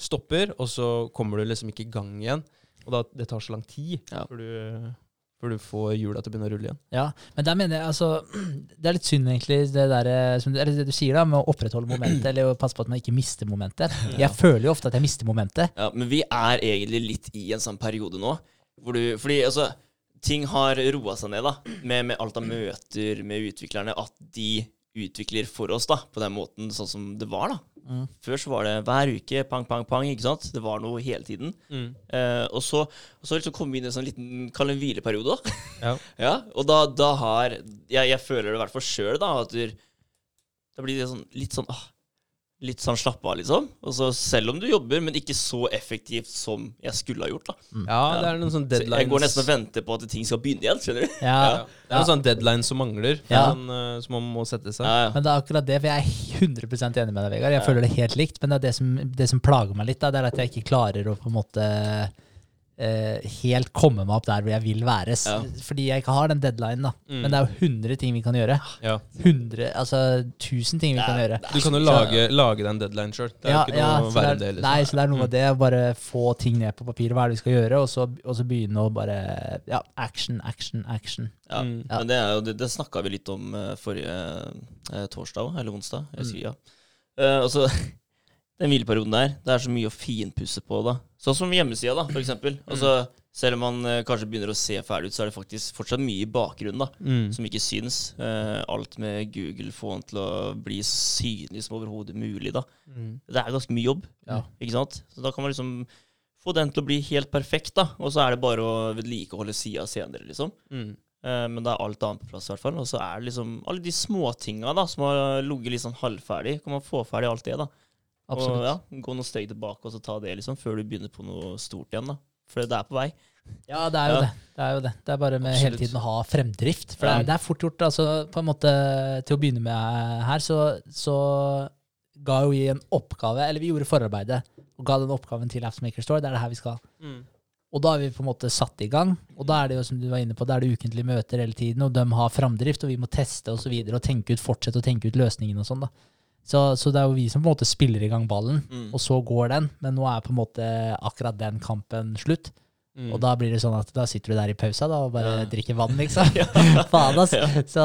stopper, og så kommer du liksom ikke i gang igjen. Og da, det tar så lang tid Ja. før, du, før du får hjula til å begynne å rulle igjen. Ja, men der mener jeg altså *clears throat* Det er litt synd, egentlig, det, der, eh, som, eller det du sier, da, med å opprettholde momentet, eller å passe på at man ikke mister momentet. *laughs* Jeg føler jo ofte at jeg mister momentet. Ja, men vi er egentlig litt i en sånn periode nå, hvor du Fordi altså, ting har roa seg ned, da, med, med alt av møter med utviklerne, at de utvikler for oss, da, på den måten, sånn som det var, da. Mm. Før så var det hver uke, pang, pang, pang, ikke sant? Det var noe hele tiden. Eh, og så, og så liksom kom vi inn i en sånn liten kall det en hvileperiode, da. Ja. *laughs* ja, og da, da har jeg, jeg føler det i hvert fall sjøl, da, at du, da blir det sånn, litt sånn ah, Litt sånn slappe av, liksom. Også selv om du jobber, men ikke så effektivt som jeg skulle ha gjort, da. Ja, det er noen sånne Så deadlines jeg går nesten og venter på at ting skal begynne igjen, skjønner du? Ja, ja. Det er noen sånne deadlines som mangler, Ja. sånn, uh, som man må sette seg. Ja, ja. Men det er akkurat det, for jeg er 100 enig med deg, Vegard. Jeg føler det helt likt, men det er det som, det som plager meg litt, da, det er at jeg ikke klarer å på en måte helt komme meg opp der hvor jeg vil være. Ja. Fordi jeg ikke har den deadlinen, da. Mm. Men det er jo 100 ting vi kan gjøre. Ja. 100, altså 1000 ting vi kan gjøre. Du kan jo lage, lage deg en deadline sjøl. Det er jo ikke noe å verre en enn det. er, Liksom. Nei, så det er noe med det. å Bare få ting ned på papir. Hva er det vi skal gjøre? Og så, og så begynne å bare Ja, action, action, action. Ja. Mm. Ja. Men det, er jo, det, det snakka vi litt om eh, forrige eh, torsdag, eller onsdag. Jeg Mm. ja. Uh, og så *laughs* Den hvileperioden der, det er så mye å finpusse på, da. Sånn som hjemmesida, da, for eksempel. Mm. Altså, selv om man eh, kanskje begynner å se ferdig ut, så er det faktisk fortsatt mye i bakgrunnen, da. Mm. Som ikke syns. Eh, alt med Google, få den til å bli synlig som overhodet mulig, da. Mm. Det er ganske mye jobb, Ja. ikke sant? Så da kan man liksom få den til å bli helt perfekt, da. Og så er det bare å vedlikeholde sida senere, liksom. Mm. Eh, men da er alt annet på plass, i hvert fall. Og så er det liksom alle de småtinga da, som har ligget litt sånn halvferdig. Kan man få ferdig alt det, da. Absolutt. Og ja, gå noen steg tilbake og så ta det, liksom, før du begynner på noe stort igjen, da. For det er på vei. Ja, det er jo Ja. det. Det er jo det. Det er bare med Absolutt. hele tiden å ha fremdrift. For det, er, det er fort gjort. altså på en måte Til å begynne med her, så, så ga jo vi en oppgave, eller vi gjorde forarbeidet, og ga den oppgaven til Apps Maker Store. Det er det her vi skal. Mm. Og da er vi på en måte satt i gang. Og da er det jo som du var inne på, da er det ukentlige møter hele tiden, og de har framdrift, og vi må teste og så videre, og tenke ut, fortsette å tenke ut løsningen og sånn. da. Så, så det er jo vi som på en måte spiller i gang ballen, Mm. og så går den. Men nå er på en måte akkurat den kampen slutt. Mm. Og da blir det sånn at da sitter du der i pausa da, og bare Ja. drikker vann, *laughs* liksom. Faen, ass. Så,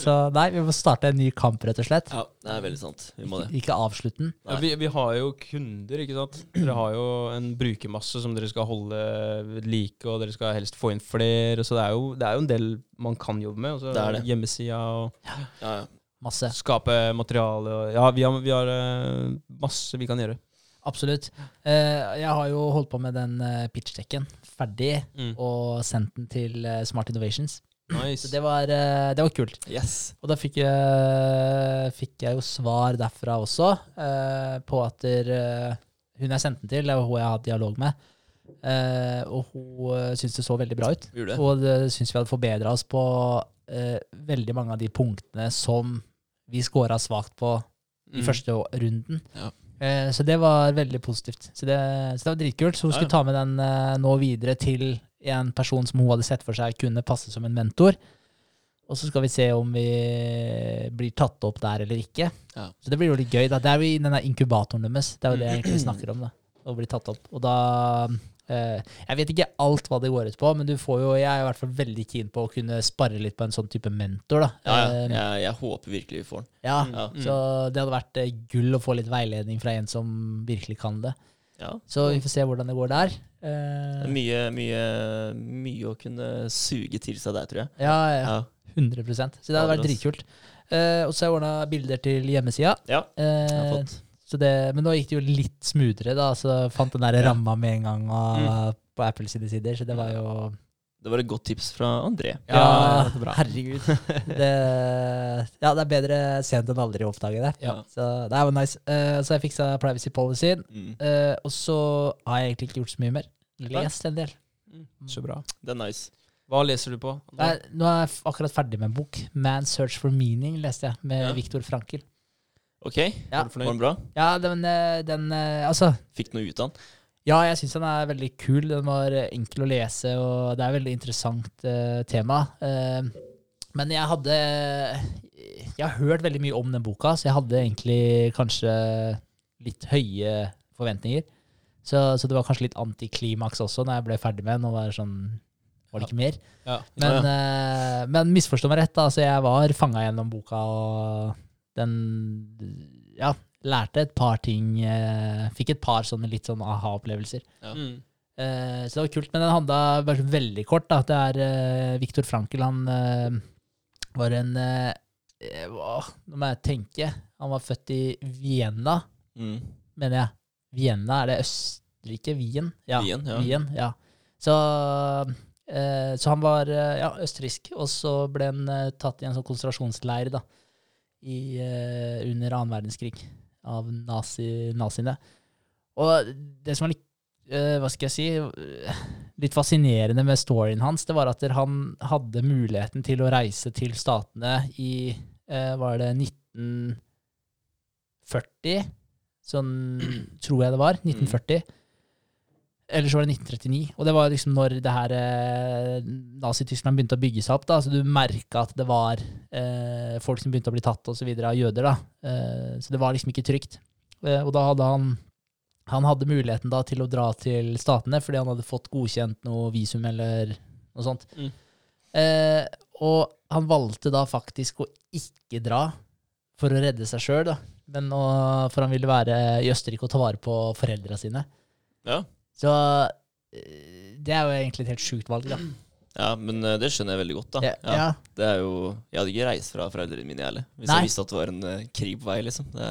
så nei, vi må starte en ny kamp, rett og slett. Ja, det er veldig sant. Vi må det. Ikke avslutte den. Ja, vi, vi har jo kunder, ikke sant. Dere har jo en brukermasse som dere skal holde ved like, og dere skal helst få inn flere. Så det er jo, det er jo en del man kan jobbe med. Og er det. Hjemmesida og Ja, ja. Masse. skape materiale. Og, ja, vi har, vi har eh, masse vi kan gjøre. Absolutt. Eh, jeg har jo holdt på med den uh, pitchdekken ferdig, Mm. og sendt den til Smart Innovations. Nice. Så det var, det var kult. Yes. Og da fikk jeg, fikk jeg jo svar derfra også, på at der, hun jeg sendte den til, det var hun jeg har hatt dialog med, Uh, og hun syntes det så veldig bra ut. Gjorde. Og det syns vi hadde forbedra oss på uh, veldig mange av de punktene som vi scora svakt på i Mm. første runden. Ja. Eh, så det var veldig positivt. Så det, så det var dritkult. Så hun Ja, skulle ta med den eh, nå videre til en person som hun hadde sett for seg kunne passe som en mentor. Og så skal vi se om vi blir tatt opp der eller ikke. Ja. Så det blir jo litt gøy. da. Det er jo i denne inkubatoren deres. Det er jo det jeg egentlig snakker om. da. Å bli tatt opp. Og da Jeg vet ikke alt hva det går ut på, men du får jo, jeg er i hvert fall veldig keen på å kunne spare litt på en sånn type mentor. da. Ja, ja. Eh, Jeg, jeg håper virkelig vi får den. ja, Ja. Så det hadde vært eh, gull å få litt veiledning fra en som virkelig kan det. Ja. Så vi får se hvordan det går der. Er Eh, mye, mye, mye å kunne suge til seg der, tror jeg. ja, ja, Ja. 100 Så det hadde vært dritkult. Eh, og så har jeg ordna bilder til hjemmesida. Ja, jeg har Eh, fått. Så det, men nå gikk det jo litt smoothere, da. Så fant den der Ja. ramma med en gang og, Mm. på Apple sine sider. Så det var jo Det var et godt tips fra André. Ja, Ja, det er bra. herregud. *laughs* Det, ja, det er bedre sent enn aldri å oppdage det. Ja. Så det var nice. Uh, så jeg fiksa privacy policyen. Mm. uh, og så har jeg egentlig ikke gjort så mye mer. Lest en del. Så bra. Det er nice. Hva leser du på? Nei, nå er jeg akkurat ferdig med en bok. 'Man's Search for Meaning' leste jeg, med Ja. Viktor Frankel. Ok, Ja. var du var den bra? Ja, den, eh, den eh, Altså, Fikk noe ut av den? ja, jeg syns den er veldig kul. Den var eh, enkel å lese, og det er et veldig interessant uh, tema. Uh, men jeg hadde Jeg har hørt veldig mye om den boka, så jeg hadde egentlig kanskje litt høye forventninger. Så, så det var kanskje litt antiklimaks også når jeg ble ferdig med den. Og var sånn Var det ikke mer? Ja. Men, eh, men misforstå meg rett. Altså, jeg var fanga gjennom boka, og den Ja, lærte et par ting. eh, fikk et par sånne litt sånn aha-opplevelser. Ja. Mm. Eh, så det var kult. Men den handla bare veldig kort. da. Det er eh, Viktor Frankel. Han eh, var en eh, eh, hva- Nå må jeg tenke. Han var født i Vienna, Mm. mener jeg. Vienna, er det Østerrike? Wien? Ja. Wien, ja. Wien, ja. Så, eh, så han var ja, østerriksk, og så ble han eh, tatt i en sånn konsentrasjonsleir da, i, eh, under annen verdenskrig av nazi, naziene. Og det som var litt, eh, hva skal jeg si, eh, litt fascinerende med storyen hans, det var at han hadde muligheten til å reise til statene i, var det 1940? Sånn tror jeg det var. 1940. Eller så var det 1939. Og det var liksom når det her eh, Nazi-Tyskland begynte å bygge seg opp. da, Så du merka at det var eh, folk som begynte å bli tatt og så videre av jøder. da. Eh, så det var liksom ikke trygt. Eh, og da hadde han han hadde muligheten da til å dra til statene fordi han hadde fått godkjent noe visum eller noe sånt. Mm. Eh, og han valgte da faktisk å ikke dra for å redde seg sjøl. For han ville være i Østerrike og ta vare på foreldra sine. Ja. Så eh, det er jo egentlig et helt sjukt valg, da. ja, men eh, det skjønner jeg veldig godt, da. Ja, ja. Det er jo Jeg hadde ikke reist fra foreldrene mine, jeg heller. Hvis Nei. jeg visste at det var en uh, krig på vei, liksom. Det,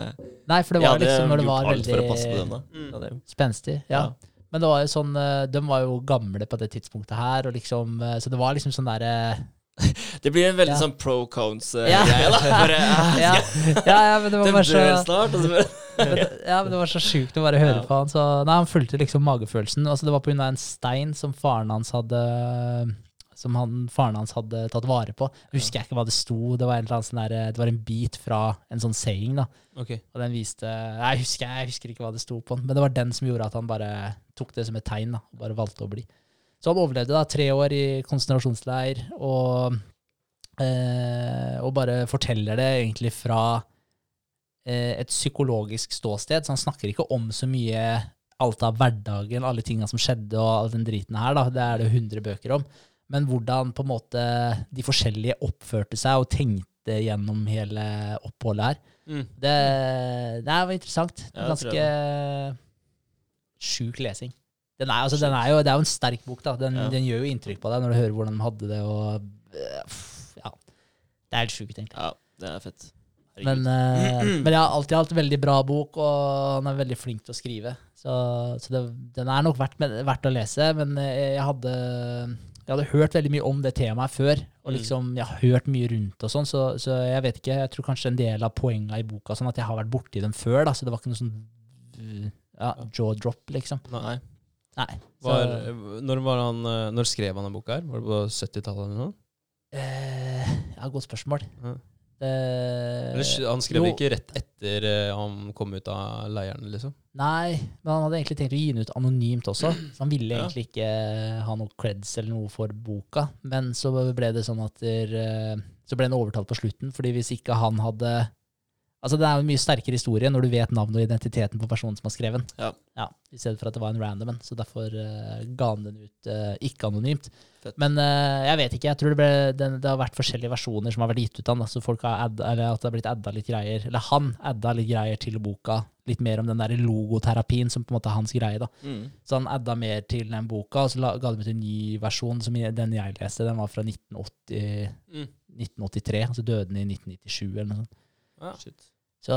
Nei, for det jeg var hadde liksom når det var alt for å passe på dem, veldig da. Mm. Ja, det jo- spenstig. Ja. Ja. Men det var jo sånn De var jo gamle på det tidspunktet her, og liksom Så det var liksom sånn derre *laughs* Det blir en veldig Ja. sånn pro counts-greie, Ja. da. *laughs* Bare, ja, *laughs* ja, ja, men det var bare så dør snart. Og så bare men, ja, men det var så sjukt å bare høre Ja. på han. Så, nei, han fulgte liksom magefølelsen. Altså, det var pga. en stein som faren hans hadde Som han, faren hans hadde tatt vare på. Husker jeg ikke hva det sto. Det var en, sånn der, det var en bit fra en sånn saying. da. Okay. Og den viste Jeg husker, jeg husker ikke hva det sto på den, men det var den som gjorde at han bare tok det som et tegn. da, og bare valgte å bli. Så han overlevde da tre år i konsentrasjonsleir, og, eh, og bare forteller det egentlig fra et psykologisk ståsted. Så han snakker ikke om så mye alt av hverdagen, alle tinga som skjedde, og all den driten her. da, Det er det 100 bøker om. Men hvordan på en måte de forskjellige oppførte seg og tenkte gjennom hele oppholdet her. Mm. Det, det var interessant. Ganske sjuk lesing. Den er, altså, den er jo, det er jo en sterk bok. da. Den, Ja. den gjør jo inntrykk på deg når du hører hvordan de hadde det. og eh, ja. Det er helt sjukt, egentlig. Ja, det er fett. Men, eh, men ja, alt i alt veldig bra bok, og han er veldig flink til å skrive. Så, så det, den er nok verdt, verdt å lese. Men eh, jeg hadde, jeg hadde hørt veldig mye om det temaet før, og Mm. liksom, jeg har hørt mye rundt og sånn, så, så jeg vet ikke, jeg tror kanskje en del av poenget i boka sånn at jeg har vært borti dem før, da, så det var ikke noe sånn ja, jaw drop, liksom. Nei. Nei. Så, Var, når, var han, eh, når skrev han den boka her? Var det på 70-tallet eller noe? eh, ja, godt spørsmål. Ja. Sk- han skrev jo. ikke rett etter eh, han kom ut av leiren, liksom? Nei, men han hadde egentlig tenkt å gi den ut anonymt også. Så han ville Ja. egentlig ikke ha noe creds eller noe for boka. Men så ble det sånn at der, eh, så ble han overtalt på slutten, fordi hvis ikke han hadde Altså Det er jo en mye sterkere historie når du vet navnet og identiteten på personen som har skrevet den. Ja. I stedet for at det var en random en. Så derfor uh, ga han den ut uh, ikke anonymt. Fett. Men uh, jeg vet ikke. Jeg tror det, ble, den, det har vært forskjellige versjoner som har vært gitt ut av den. Altså Så folk har adda, eller at det har blitt adda litt greier. Eller han adda litt greier til boka. Litt mer om den der logoterapien som på en måte er hans greie. da. Mm. Så han adda mer til den boka, og så la, ga de ut en ny versjon. som Den jeg leste, den var fra 1980, Mm. 1983. Altså døden i 1997 eller noe sånt. Ja. Shit. Så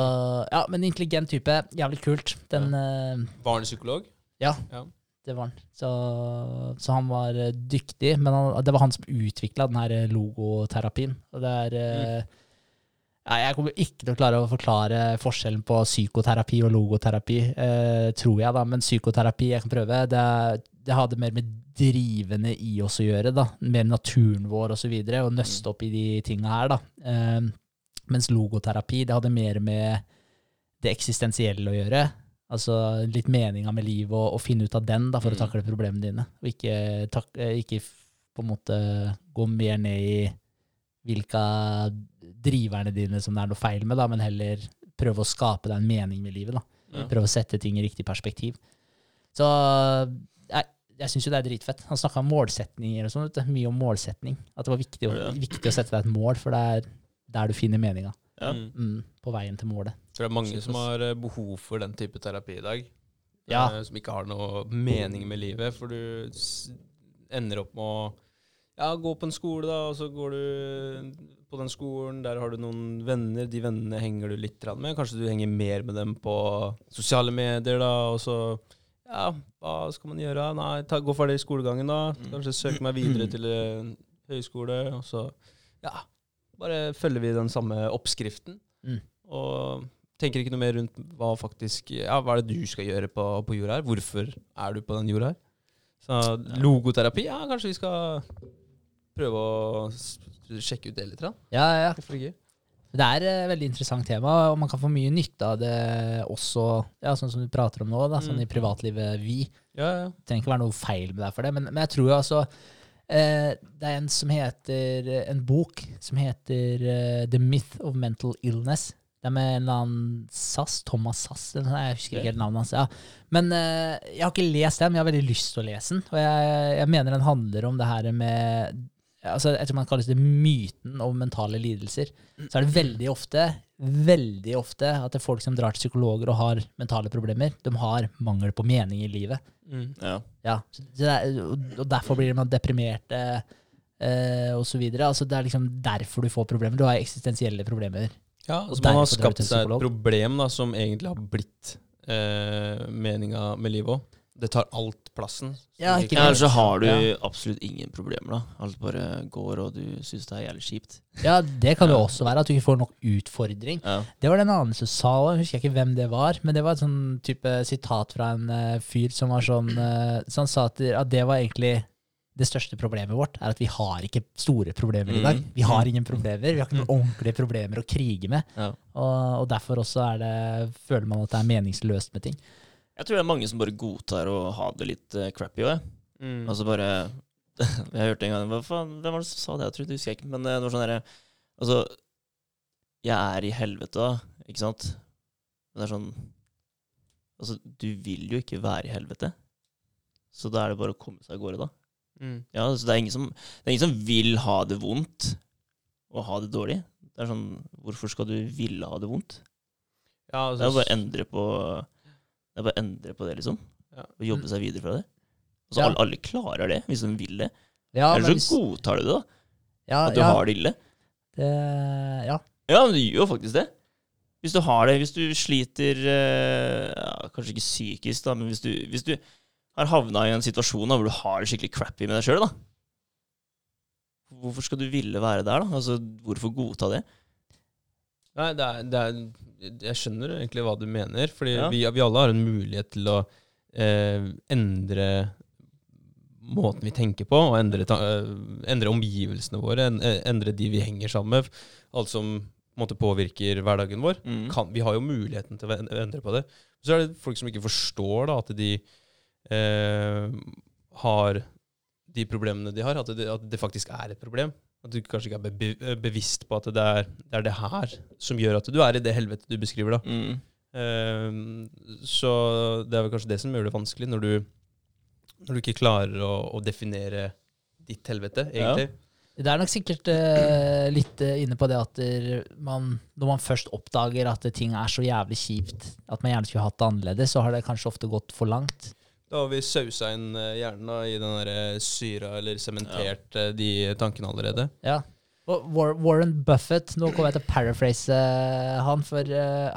ja, men intelligent type. Jævlig kult. Den psykolog? Ja, Det var han. Så, så han var eh, dyktig, men han, det var han som utvikla den her eh, logoterapien. Og det er mm. ja, Jeg kommer ikke til å klare å forklare forskjellen på psykoterapi og logoterapi, eh, tror jeg, da. Men psykoterapi, jeg kan prøve, det, det hadde mer med drivende i oss å gjøre, da. Mer naturen vår og så videre, og nøste opp i de tinga her, da. Eh, mens logoterapi, det hadde mer med det eksistensielle å gjøre. Altså litt meninga med livet og, og finne ut av den da, for Mm. å takle problemene dine. Og ikke, tak, eh, ikke på en måte gå mer ned i hvilke driverne dine som det er noe feil med, da, men heller prøve å skape deg en mening med livet. da. Ja. Prøve å sette ting i riktig perspektiv. Så jeg, jeg syns jo det er dritfett. Han snakka om målsetninger og sånn. Mye om målsetning. At det var viktig, viktig å sette deg et mål, for det er der du finner meninga. Ja. Mm. Mm, på veien til målet. For det er mange som har eh, behov for den type terapi i dag. Ja. Eh, som ikke har noe mening med livet. For du ender opp med å ja, gå på en skole, da, og så går du på den skolen, der har du noen venner. De vennene henger du litt med. Kanskje du henger mer med dem på sosiale medier, da, og så Ja, hva skal man gjøre? Nei, ta, gå ferdig skolegangen, da. Mm. Kanskje søke meg videre til høyskole, og så Ja, bare følger vi den samme oppskriften. Mm. Og tenker ikke noe mer rundt hva faktisk Ja, hva er det du skal gjøre på, på jorda her? Hvorfor er du på den jorda her? Så logoterapi, ja, kanskje vi skal prøve å sjekke ut det litt? Da. Ja, ja. Hvorfor ikke? Det er et veldig interessant tema, og man kan få mye nytte av det også, ja, sånn som du prater om nå, da, sånn Mm. i privatlivet vi. Ja, ja. Det trenger ikke være noe feil med deg for det, men, men jeg tror jo altså eh, Det er en som heter En bok som heter eh, The Myth of Mental Illness. Det er med en eller annen Sass, Thomas eller jeg husker ikke helt navnet hans. Ja. Men eh, jeg har ikke lest den, men jeg har veldig lyst til å lese den. Og jeg, jeg mener den handler om det her med altså Jeg tror man kaller det myten om mentale lidelser. Så er det veldig ofte, veldig ofte at det er folk som drar til psykologer og har mentale problemer, de har mangel på mening i livet. Mm. Ja. Ja, er, og derfor blir man deprimert eh, og så videre. Altså, det er liksom derfor du får problemer. Du har eksistensielle problemer. ja altså man har skapt seg et problem da, som egentlig har blitt eh, meninga med livet òg. Det tar alt plassen. Ja, ikke Ja, Ellers så har du Ja. absolutt ingen problemer, da. Alt bare går, og du syns det er jævlig kjipt. Ja, det kan jo Ja. også være at du ikke får nok utfordring. Ja. Det var det en annen som sa òg, jeg husker ikke hvem det var, men det var et sånn type sitat fra en uh, fyr som var sånn uh, Så han sa at, at det var egentlig det største problemet vårt, er at vi har ikke store problemer i dag. Mm. Vi har ingen problemer. Vi har ikke noen ordentlige problemer å krige med. Ja. Og, og derfor også er det, føler man at det er meningsløst med ting. Jeg tror det er mange som bare godtar å ha det litt uh, crappy òg. Mm. Altså bare *laughs* Jeg hørte en gang Hva faen, Hvem var det som sa det? Jeg tror det husker jeg ikke. Men eh, det var sånn derre Altså, jeg er i helvete, da. Ikke sant? Men det er sånn Altså, du vil jo ikke være i helvete. Så da er det bare å komme seg av gårde, da. Mm. Ja, altså det er ingen som, det er ingen som vil ha det vondt og ha det dårlig. Det er sånn Hvorfor skal du ville ha det vondt? Ja, Det altså, er bare å endre på Det er bare å endre på det, liksom. Ja. Og jobbe seg videre fra det. Altså, alle, alle klarer det, hvis de vil det. Ja, men så hvis- godtar du det, da. ja, At du ja, har det ille. det, ja. Ja, men du gjør jo faktisk det. Hvis du har det, hvis du sliter eh, ja, Kanskje ikke psykisk, da, men hvis du, hvis du har havna i en situasjon da, hvor du har det skikkelig crappy med deg sjøl, da Hvorfor skal du ville være der, da? Altså, Hvorfor godta det? Nei, det er, det er, jeg skjønner egentlig hva du mener, fordi Ja. vi, vi alle har en mulighet til å eh, endre måten vi tenker på, og endre, ta, eh, endre omgivelsene våre, eh, endre de vi henger sammen med, alt som på måte påvirker hverdagen vår. Mm. Kan, vi har jo muligheten til å endre på det. Så er det folk som ikke forstår da, at de eh, har de problemene de har, at det, at det faktisk er et problem. At du kanskje ikke er be bevisst på at det er, det er, det her som gjør at du er i det helvetet du beskriver. da. Mm. Um, så det er vel kanskje det som gjør det vanskelig, når du, når du ikke klarer å, å definere ditt helvete, egentlig. Ja. Det er nok sikkert uh, litt uh, inne på det at man, når man først oppdager at ting er så jævlig kjipt at man gjerne skulle hatt det annerledes, så har det kanskje ofte gått for langt. Da har vi sausa inn uh, hjernen da, i den der syra, eller sementert ja. de tankene allerede. Ja. Og Warren Buffett, nå kommer jeg til å paraphrase han, for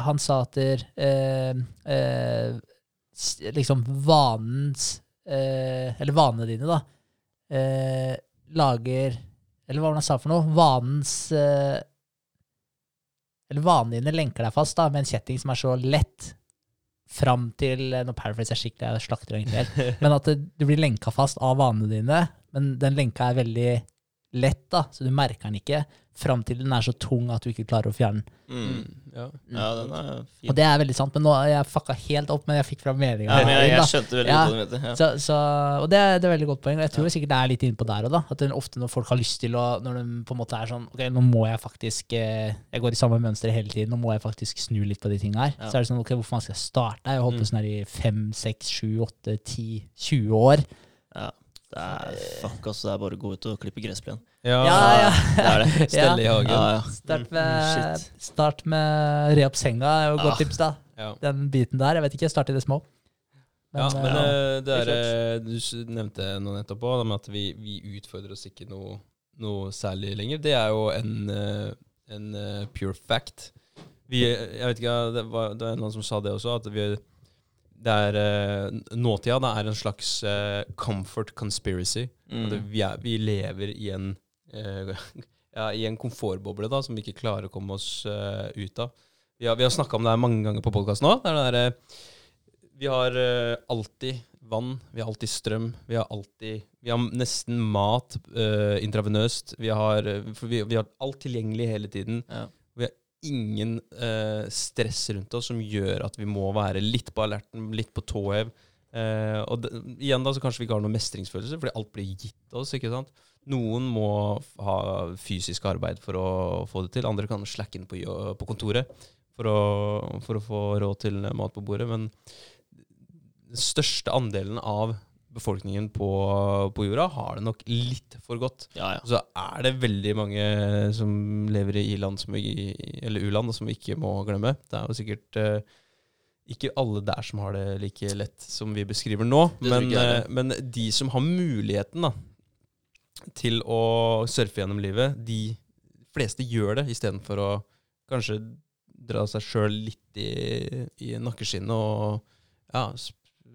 han sa at der, liksom vanens Eller vanene dine, da, lager eller hva var det han sa for noe? Vanens eh, Eller vanene dine lenker deg fast da, med en kjetting som er så lett fram til eh, Nå paraphrase er skikkelig, jeg slakter egentlig helt. Men at du blir lenka fast av vanene dine, men den lenka er veldig lett, da, så du merker den ikke fram til den er så tung at du ikke klarer å fjerne den. Mm. mm. Ja. ja. den er fin. Og det er veldig sant, men nå jeg fucka helt opp, men jeg fikk fra meninga. Ja, jeg, jeg, skjønte veldig ja. godt. Så, så, og det er, det er veldig godt poeng, og jeg tror ja. sikkert det er litt innpå der òg, da. At det, ofte når folk har lyst til å Når de på en måte er sånn Ok, nå må jeg faktisk eh, Jeg går i samme mønster hele tiden, nå må jeg faktisk snu litt på de tinga her. Så er det sånn Ok, hvorfor man skal starte? Jeg har holdt på mm. sånn her i fem, seks, sju, åtte, ti, 20 år. Ja. Det er fuck, altså. Det er bare å gå ut og klippe gressplen. Ja, ja, ja. det er det. *laughs* Stelle i hagen. Ja, start, mm, med, start med re opp senga, er jo et godt tips, da. Den biten der. Jeg vet ikke, start i det små. Men, ja, men uh, det er, eh, du nevnte noe nettopp òg, at vi, vi, utfordrer oss ikke noe, noe, særlig lenger. Det er jo en, en pure fact. Vi, jeg vet ikke, det var, det var noen som sa det også, at vi det er uh, Nåtida det er en slags uh, comfort conspiracy. Mm. Vi, er, vi, lever i en, uh, *laughs* ja, i en komfortboble da, som vi ikke klarer å komme oss ut av. Vi har, vi har snakka om det her mange ganger på podkast nå. Det vi har alltid vann, vi har alltid strøm, vi har alltid Vi har nesten mat intravenøst. Vi har, vi, vi, har alt tilgjengelig hele tiden. Ja ingen eh, stress rundt oss som gjør at vi må være litt på alerten, litt på tå hev. Eh, og det, igjen da, så kanskje vi ikke har noen mestringsfølelse, fordi alt blir gitt oss. ikke sant? Noen må ha fysisk arbeid for å få det til. Andre kan slacke inn på, på kontoret for å, for å, få råd til mat på bordet. Men den største andelen av befolkningen på, på, jorda har det nok litt for godt. Ja, ja. Så er det veldig mange som lever i i-land eller u-land som vi ikke må glemme. Det er jo sikkert uh, ikke alle der som har det like lett som vi beskriver nå. Men, uh, men, de som har muligheten da, til å surfe gjennom livet, de fleste gjør det istedenfor å kanskje dra seg sjøl litt i, i nakkeskinnet og ja,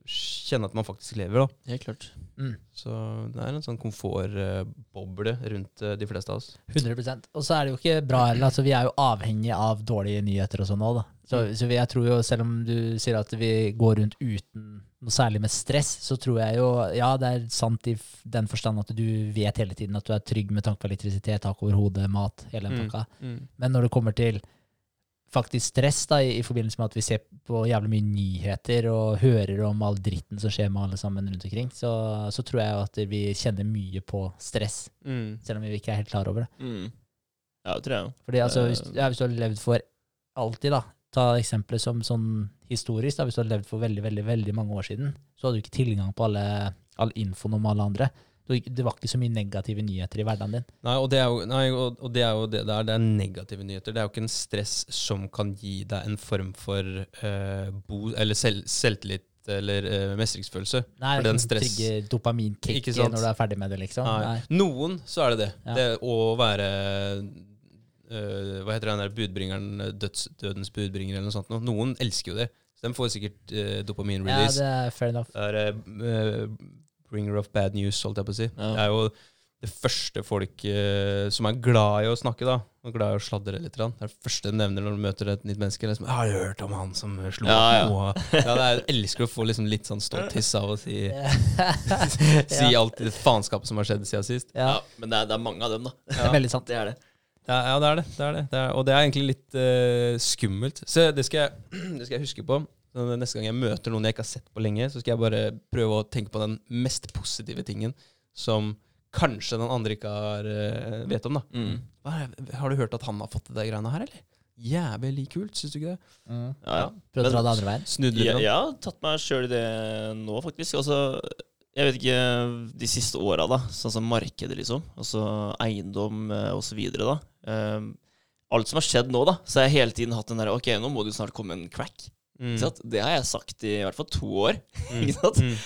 kjenne at man faktisk lever. da. Helt klart. Mm. Så det er en sånn komfortboble rundt uh, de fleste av oss. 100% Og så er det jo ikke bra heller. Altså, vi er jo avhengige av dårlige nyheter og sånn òg. Så, mm. så jeg tror jo, selv om du sier at vi går rundt uten noe særlig med stress, så tror jeg jo Ja, det er sant i den forstand at du vet hele tiden at du er trygg med tanke på elektrisitet, tak over hodet, mat, hele den mm. pakka. Mm. Men når det kommer til faktisk stress da, i, i, forbindelse med at vi ser på jævlig mye nyheter og hører om all dritten som skjer med alle sammen rundt omkring, så, så tror jeg at vi kjenner mye på stress, mm. selv om vi ikke er helt klar over det. Mm. Ja, det tror jeg. Fordi altså, hvis, ja, hvis, du har levd for alltid, da, ta eksempelet som sånn historisk, da, hvis du har levd for veldig, veldig, veldig mange år siden, så hadde du ikke tilgang på alle, all infoen om alle andre. Det var ikke så mye negative nyheter i hverdagen din. Nei, og det er jo, nei, og det, er jo det der. Det er negative nyheter. Det er jo ikke en stress som kan gi deg en form for uh, bo, eller selv, selvtillit eller uh, mestringsfølelse. Nei, det trigger dopaminkick når du er ferdig med det, liksom. Nei. Nei. Noen så er det det. Ja. Det å være uh, Hva heter den der budbringeren, døds, dødens budbringer eller noe sånt. Noen elsker jo det. Så de får sikkert uh, dopamin-release. Ja, det er fair enough. Det er, bringer of bad news, holdt jeg på å si. Ja. Det er jo det første folk uh, som er glad i å snakke, da. Og glad i å sladre litt. Det er det første de nevner når du møter et nytt menneske. Liksom, 'Har du hørt om han som slo ja, opp noe?' Ja. ja, det er, jeg elsker å få liksom litt sånn stolthiss av å si, *laughs* si alt det faenskapet som har skjedd siden sist. Ja, Men det er, det er, mange av dem, da. Det er veldig sant. Det er det. Ja, det er det. det, er det. det er, og det er egentlig litt uh, skummelt. Så det skal, jeg, *clears throat* det skal jeg huske på. Neste gang jeg møter noen jeg ikke har sett på lenge, så skal jeg bare prøve å tenke på den mest positive tingen som kanskje den andre ikke har, eh, vet om. da Mm. Hva er- Har du hørt at han har fått til de greiene her, eller? Jævlig kult, syns du ikke det? Mm. Ja, ja. Prøvd å dra det andre veien. Snudde du grann. jeg har tatt meg sjøl i det nå, faktisk. Altså, jeg vet ikke de siste åra, da. Sånn som markedet, liksom. Altså eiendom osv. så videre, da. Um, alt som har skjedd nå, da, så har jeg hele tiden hatt den der Ok, nå må det jo snart komme en crack. Mm. Det har jeg sagt i, i hvert fall to år. *laughs* Mm. Mm.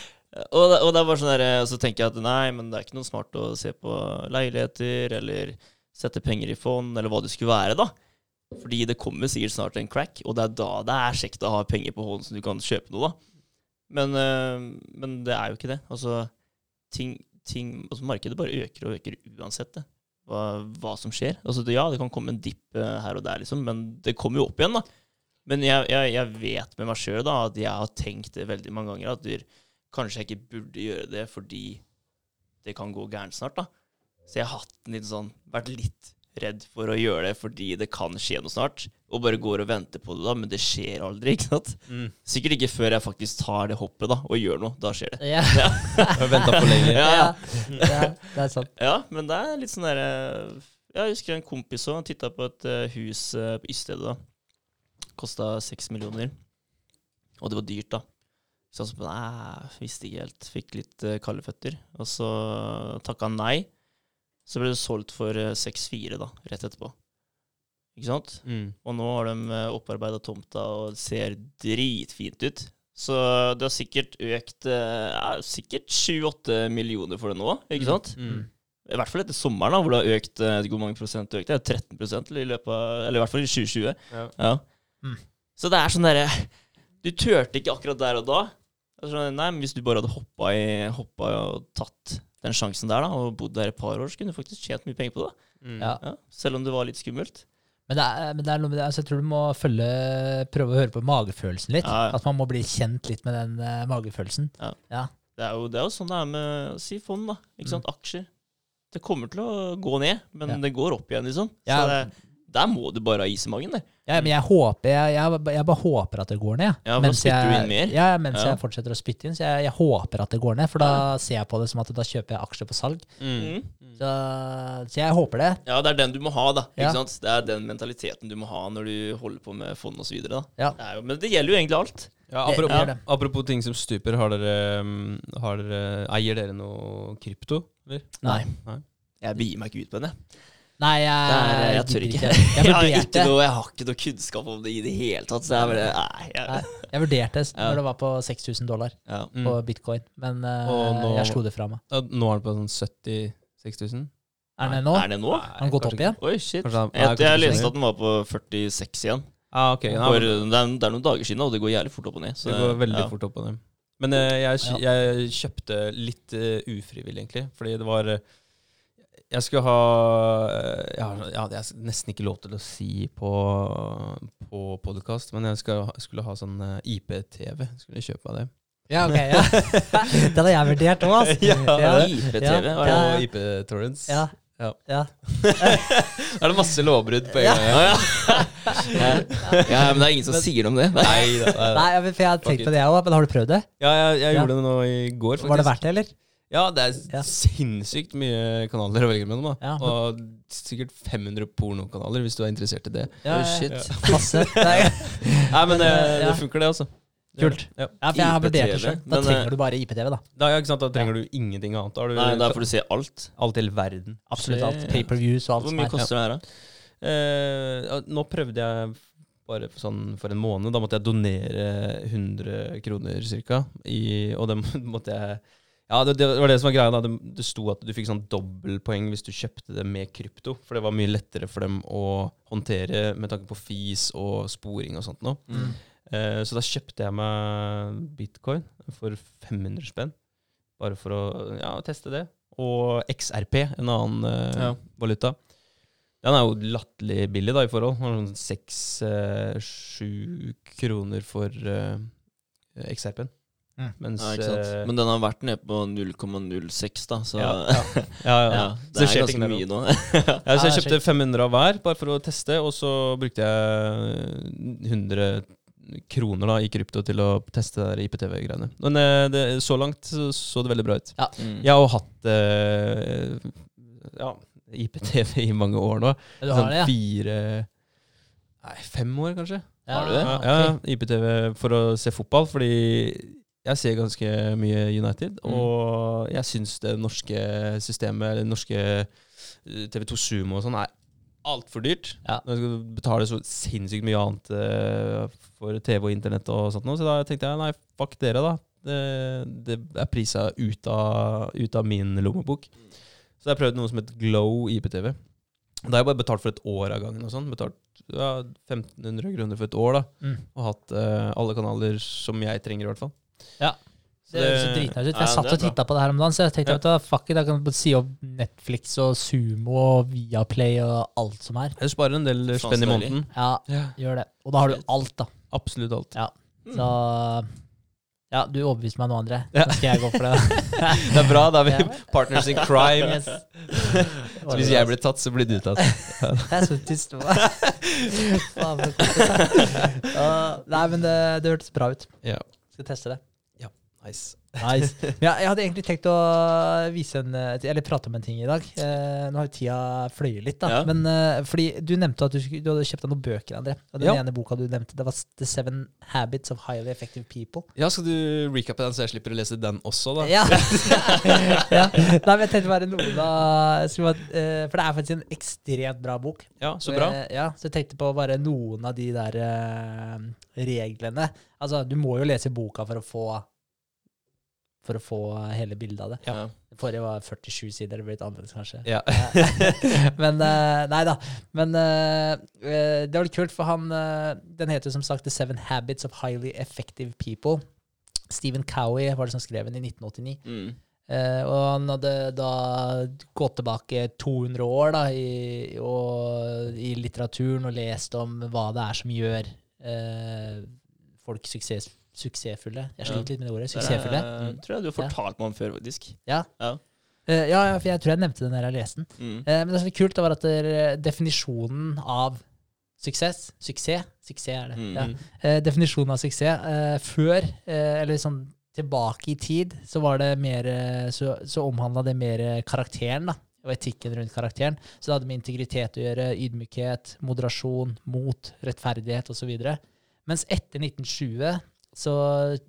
Og, og det er bare sånn der, så tenker jeg at nei, men det er ikke noe smart å se på leiligheter eller sette penger i fond, eller hva det skulle være, da. Fordi det kommer sikkert snart en crack, og det er da det er kjekt å ha penger på hånden så du kan kjøpe noe, da. Men, øh, men det er jo ikke det. Altså, ting, ting altså Markedet bare øker og øker uansett det. Hva, hva som skjer. Altså, det, ja, det kan komme en dipp øh, her og der, liksom, men det kommer jo opp igjen, da. Men jeg, jeg, jeg vet med meg sjøl at jeg har tenkt det veldig mange ganger, at dyr, kanskje jeg ikke burde gjøre det fordi det kan gå gærent snart, da. Så jeg har hatt en litt sånn, vært litt redd for å gjøre det fordi det kan skje noe snart. Og bare går og venter på det, da, men det skjer aldri. ikke sant? Mm. Sikkert ikke før jeg faktisk tar det hoppet da, og gjør noe. Da skjer det. Ja. Jeg har venta for lenge. *laughs* Ja, ja. ja. ja, det er sant. Ja, men det er litt sånn derre Jeg husker en kompis òg titta på et eh, hus eh, på Ystede. da. Kosta seks millioner. Og det var dyrt, da. Så jeg så, nei, visste ikke helt. Fikk litt eh, kalde føtter. Og så takka han nei. Så ble det solgt for eh, 6-4 da, rett etterpå. Ikke sant? Mm. Og nå har de opparbeida tomta og ser dritfint ut. Så det har sikkert økt eh, ja, sikkert 7-8 millioner for det nå, ikke sant? Mm. I hvert fall etter sommeren, da, hvor det har økt eh, hvor mange prosent økte. Det er 13 i løpet av Eller i hvert fall i 2020. Ja. Ja. Mm. Så det er sånn derre Du turte ikke akkurat der og da. Sånn, nei, men Hvis du bare hadde hoppa i hoppa og tatt den sjansen der da, og bodd der et par år, så kunne du faktisk tjent mye penger på det. Mm. Ja. Ja. Selv om det var litt skummelt. Men det er, men det er noe med det, altså jeg tror du må følge, prøve å høre på magefølelsen litt. Ja, ja. At man må bli kjent litt med den uh, magefølelsen. Det er, jo, det er jo sånn det er med si fond, da. Ikke sant? Aksjer. Det kommer til å gå ned, men Ja. det går opp igjen, liksom. Ja. Så det, der må du bare ha is i magen, der. Ja, men jeg håper jeg, jeg, jeg bare håper at det går ned. Ja, mens jeg, du inn mer. Ja, mens Ja. jeg fortsetter å spytte inn. Så jeg, jeg håper at det går ned, for da ser jeg på det som at da kjøper jeg aksjer på salg. Mm. Mm. Så, så jeg håper det. Ja, det er den du må ha, da. Ikke Ja. sant? Det er den mentaliteten du må ha når du holder på med fond osv. Ja. Men det gjelder jo egentlig alt. Ja, apropos, det det. apropos ting som stuper, har dere, mm, har dere Eier dere noe krypto? Eller? Nei. Jeg begir meg ikke ut på den, jeg. Nei, jeg, er, jeg tør ikke. Jeg, *laughs* Jeg, har ikke noe, jeg har ikke noe kunnskap om det i det hele tatt. Så jeg bare Nei. Nei. Jeg, jeg vurderte Ja. når det var på 6000 dollar ja. Mm. på bitcoin, men eh, nå- jeg slo det fra meg. Nå er det på sånn 70 6000? Er den nå? Er det nå? Har den gått opp igjen? Oi, shit. Kanskje han- Jeg, jeg leste at den var på 46 igjen. Ah, okay. Ja, For det, er, det er noen dager siden, og det går jævlig fort opp og ned. Så, det går veldig ja. fort opp og ned. Men eh, jeg, jeg kjøpte litt uh, ufrivillig, egentlig. Fordi det var eh, Jeg skulle ha eh, Jeg har jeg hadde jeg nesten ikke lov til å si på, på podkast, men jeg, skal, jeg skulle ha sånn IPTV, IP-TV. Skulle jeg kjøpe av det. Ja, ok. Ja. *laughs* Den har jeg vurdert òg, altså. Ja, ja. IPTV, Ja. Og? Ja. IP-torrents. Ja. Ja. ja. *laughs* Er det masse lovbrudd på en Ja. gang? Ja, *laughs* ja. ja, men det er ingen som sier noe om det. Nei, da, nei, da. Nei, for jeg har tenkt på det, jeg òg. Men har du prøvd det? Ja, jeg, jeg Ja. gjorde det nå i går, faktisk. Var det verdt det, eller? Ja, det er Ja. sinnssykt mye kanaler å velge mellom. da. Ja. Og sikkert 500 pornokanaler, hvis du er interessert i det. Ja, Oh, shit. ja. *laughs* Masse. *laughs* Nei. Nei, men det, det funker, det, altså. Kult. Ja. Ja, for jeg har vurdert det sjøl. Da men, trenger eh, du bare IPTV, da. Da, ja, ikke sant? da trenger du ingenting annet. Da har du Nei, da får du se alt. alt i hele verden. Absolutt alt. Paperviews og alt Hvor mye er. koster det her, da? Eh, nå prøvde jeg bare for, sånn, for en måned. Da måtte jeg donere 100 kroner cirka. I, og det måtte jeg Ja, det, det var det som var greia. da Det, det sto at du fikk sånn dobbeltpoeng hvis du kjøpte det med krypto. For det var mye lettere for dem å håndtere med tanke på fis og sporing og sånt noe. Mm. Eh, så da kjøpte jeg meg bitcoin for 500 spenn. Bare for å ja, teste det. Og XRP, en annen eh, Ja. valuta. Den er jo latterlig billig da i forhold. Sånn seks-sju kroner for uh, XRP-en. Mm. Mens Ja, eh, Men den har vært nede på 0,06, da, så ja, ja, *laughs* ja, ja, ja. Så det er ganske mye nå. *laughs* Ja, så jeg kjøpte 500 av hver, bare for å teste, og så brukte jeg 100 kroner da i krypto til å teste der IPTV-greiene. Men eh, det, så langt så, så det veldig bra ut. Mm. Jeg har jo hatt eh, ja, IPTV i mange år nå. Du har det, ja? Fire Nei, fem år, kanskje. Har du det? Ja, ok. ja, IPTV for å se fotball, fordi jeg ser ganske mye United, Mm. og jeg syns det norske systemet, eller norske eh, TV2 Sumo og sånn, er altfor dyrt. Ja. Når du skal betale så sinnssykt mye annet eh, for TV og internett og sånt noe, så da tenkte jeg nei, fuck dere, da. Det, det er prisa ut ut av min lommebok. Så jeg prøvde noe som het Glow IPTV. Da har jeg bare betalt for et år av gangen. og sånn. Betalt ja, 1500 kroner for et år. da. Mm. Og hatt uh, alle kanaler som jeg trenger, i hvert fall. Ja. Det høres dritnice ut. Jeg satt og titta på det her om dagen, så jeg tenkte Ja. at fuck it, jeg kan si opp Netflix og Sumo og Viaplay og alt som er. Jeg sparer en del spenn i måneden. Ja, Ja. gjør det. Og da har du alt, da. Absolutt alt. Så ja, du overbeviste meg nå, André. Ja. Skal jeg gå for det. *laughs* Det er bra. Da er vi partners in crime. Yes. Så hvis jeg blir tatt, så blir du tatt. *laughs* Det er så tyst. nå. Faen, *laughs* Nei, men det, det hørtes bra ut. Ja. Skal teste det. Nice. Nice. *laughs* Ja, jeg, hadde egentlig tenkt å vise en, eller prate om en ting i dag. Eh, nå har jo tida fløyet litt, da. Ja. Men eh, fordi du nevnte at du, du hadde kjøpt deg noen bøker, André. Og den Ja. ene boka du nevnte, det var The Seven Habits of Highly Effective People. Ja, Skal du recappe den, så jeg slipper å lese den også, da? Ja. *laughs* ja. Nei, men jeg tenkte bare noen bare, eh, For det er faktisk en ekstremt bra bok. Ja, Så bra. Eh, ja, så jeg tenkte på bare noen av de der uh, reglene. Altså, du må jo lese boka for å få For å få hele bildet av det. Ja. Forrige var 47 sider, det ble litt annerledes kanskje. Ja. *laughs* Men eh, Nei da. Men eh, eh, det var litt kult, for han Den heter som sagt The Seven Habits of Highly Effective People. Stephen Cowie var det som skrev den i 1989. Mm. Uh, og han hadde da gått tilbake 200 år da, i, og, i litteraturen og lest om hva det er som gjør uh, folk suksess, suksessfulle. Jeg sliter litt med det ordet. Det Suksessfulle. er- tror jeg du har fortalt meg om før, faktisk. Ja. Ja. Eh, ja, ja, for jeg tror jeg nevnte det når jeg leste den. Mm. Eh, men det som er kult, det var at der, definisjonen av suksess Suksess? Suksess er det. Mm. Ja. Eh, definisjonen av suksess eh, før, eh, eller sånn tilbake i tid, så var det mer eh, Så, så omhandla det mer eh, karakteren, da. Og etikken rundt karakteren. Så det hadde med integritet å gjøre, ydmykhet, moderasjon, mot, rettferdighet osv. Mens etter 1920 så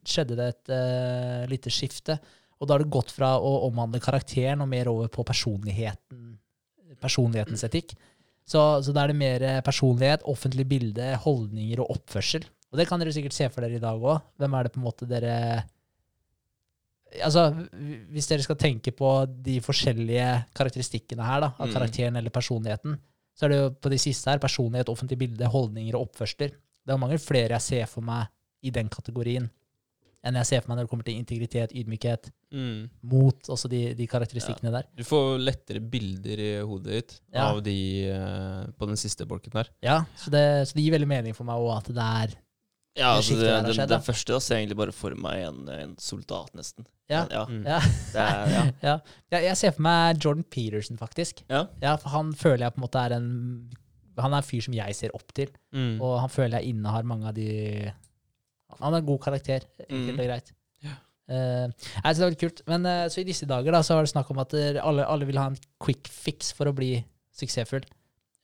skjedde det et uh, lite skifte. Og da har det gått fra å omhandle karakteren og mer over på personligheten, personlighetens etikk. Så, så da er det mer personlighet, offentlig bilde, holdninger og oppførsel. Og det kan dere sikkert se for dere i dag òg. Hvem er det på en måte dere Altså, hvis dere skal tenke på de forskjellige karakteristikkene her, da, av Mm. karakteren eller personligheten, så er det jo på de siste her personlighet, offentlig bilde, holdninger og oppførsler. Det er mange flere jeg ser for meg i den kategorien enn jeg ser for meg når det kommer til integritet, ydmykhet, Mm. mot, også de, de karakteristikkene der. Du får lettere bilder i hodet ditt Ja. av de eh, på den siste bolken der. Ja, så det, så det gir veldig mening for meg òg at det er Ja, altså det, det, skjedd, det første da ser jeg egentlig bare for meg en, en soldat, nesten. Ja. ja. Mm. *laughs* Ja. Er, ja. ja. Jeg, jeg ser for meg Jordan Peterson, faktisk. Ja. Ja, for han føler jeg på en måte er en Han er en fyr som jeg ser opp til, Mm. og han føler jeg innehar mange av de Han er en god karakter, enkelt Mm. og greit. Ja. Uh, jeg så det var litt kult. Men uh, så i disse dager da, så var det snakk om at alle, alle vil ha en quick fix for å bli suksessfull.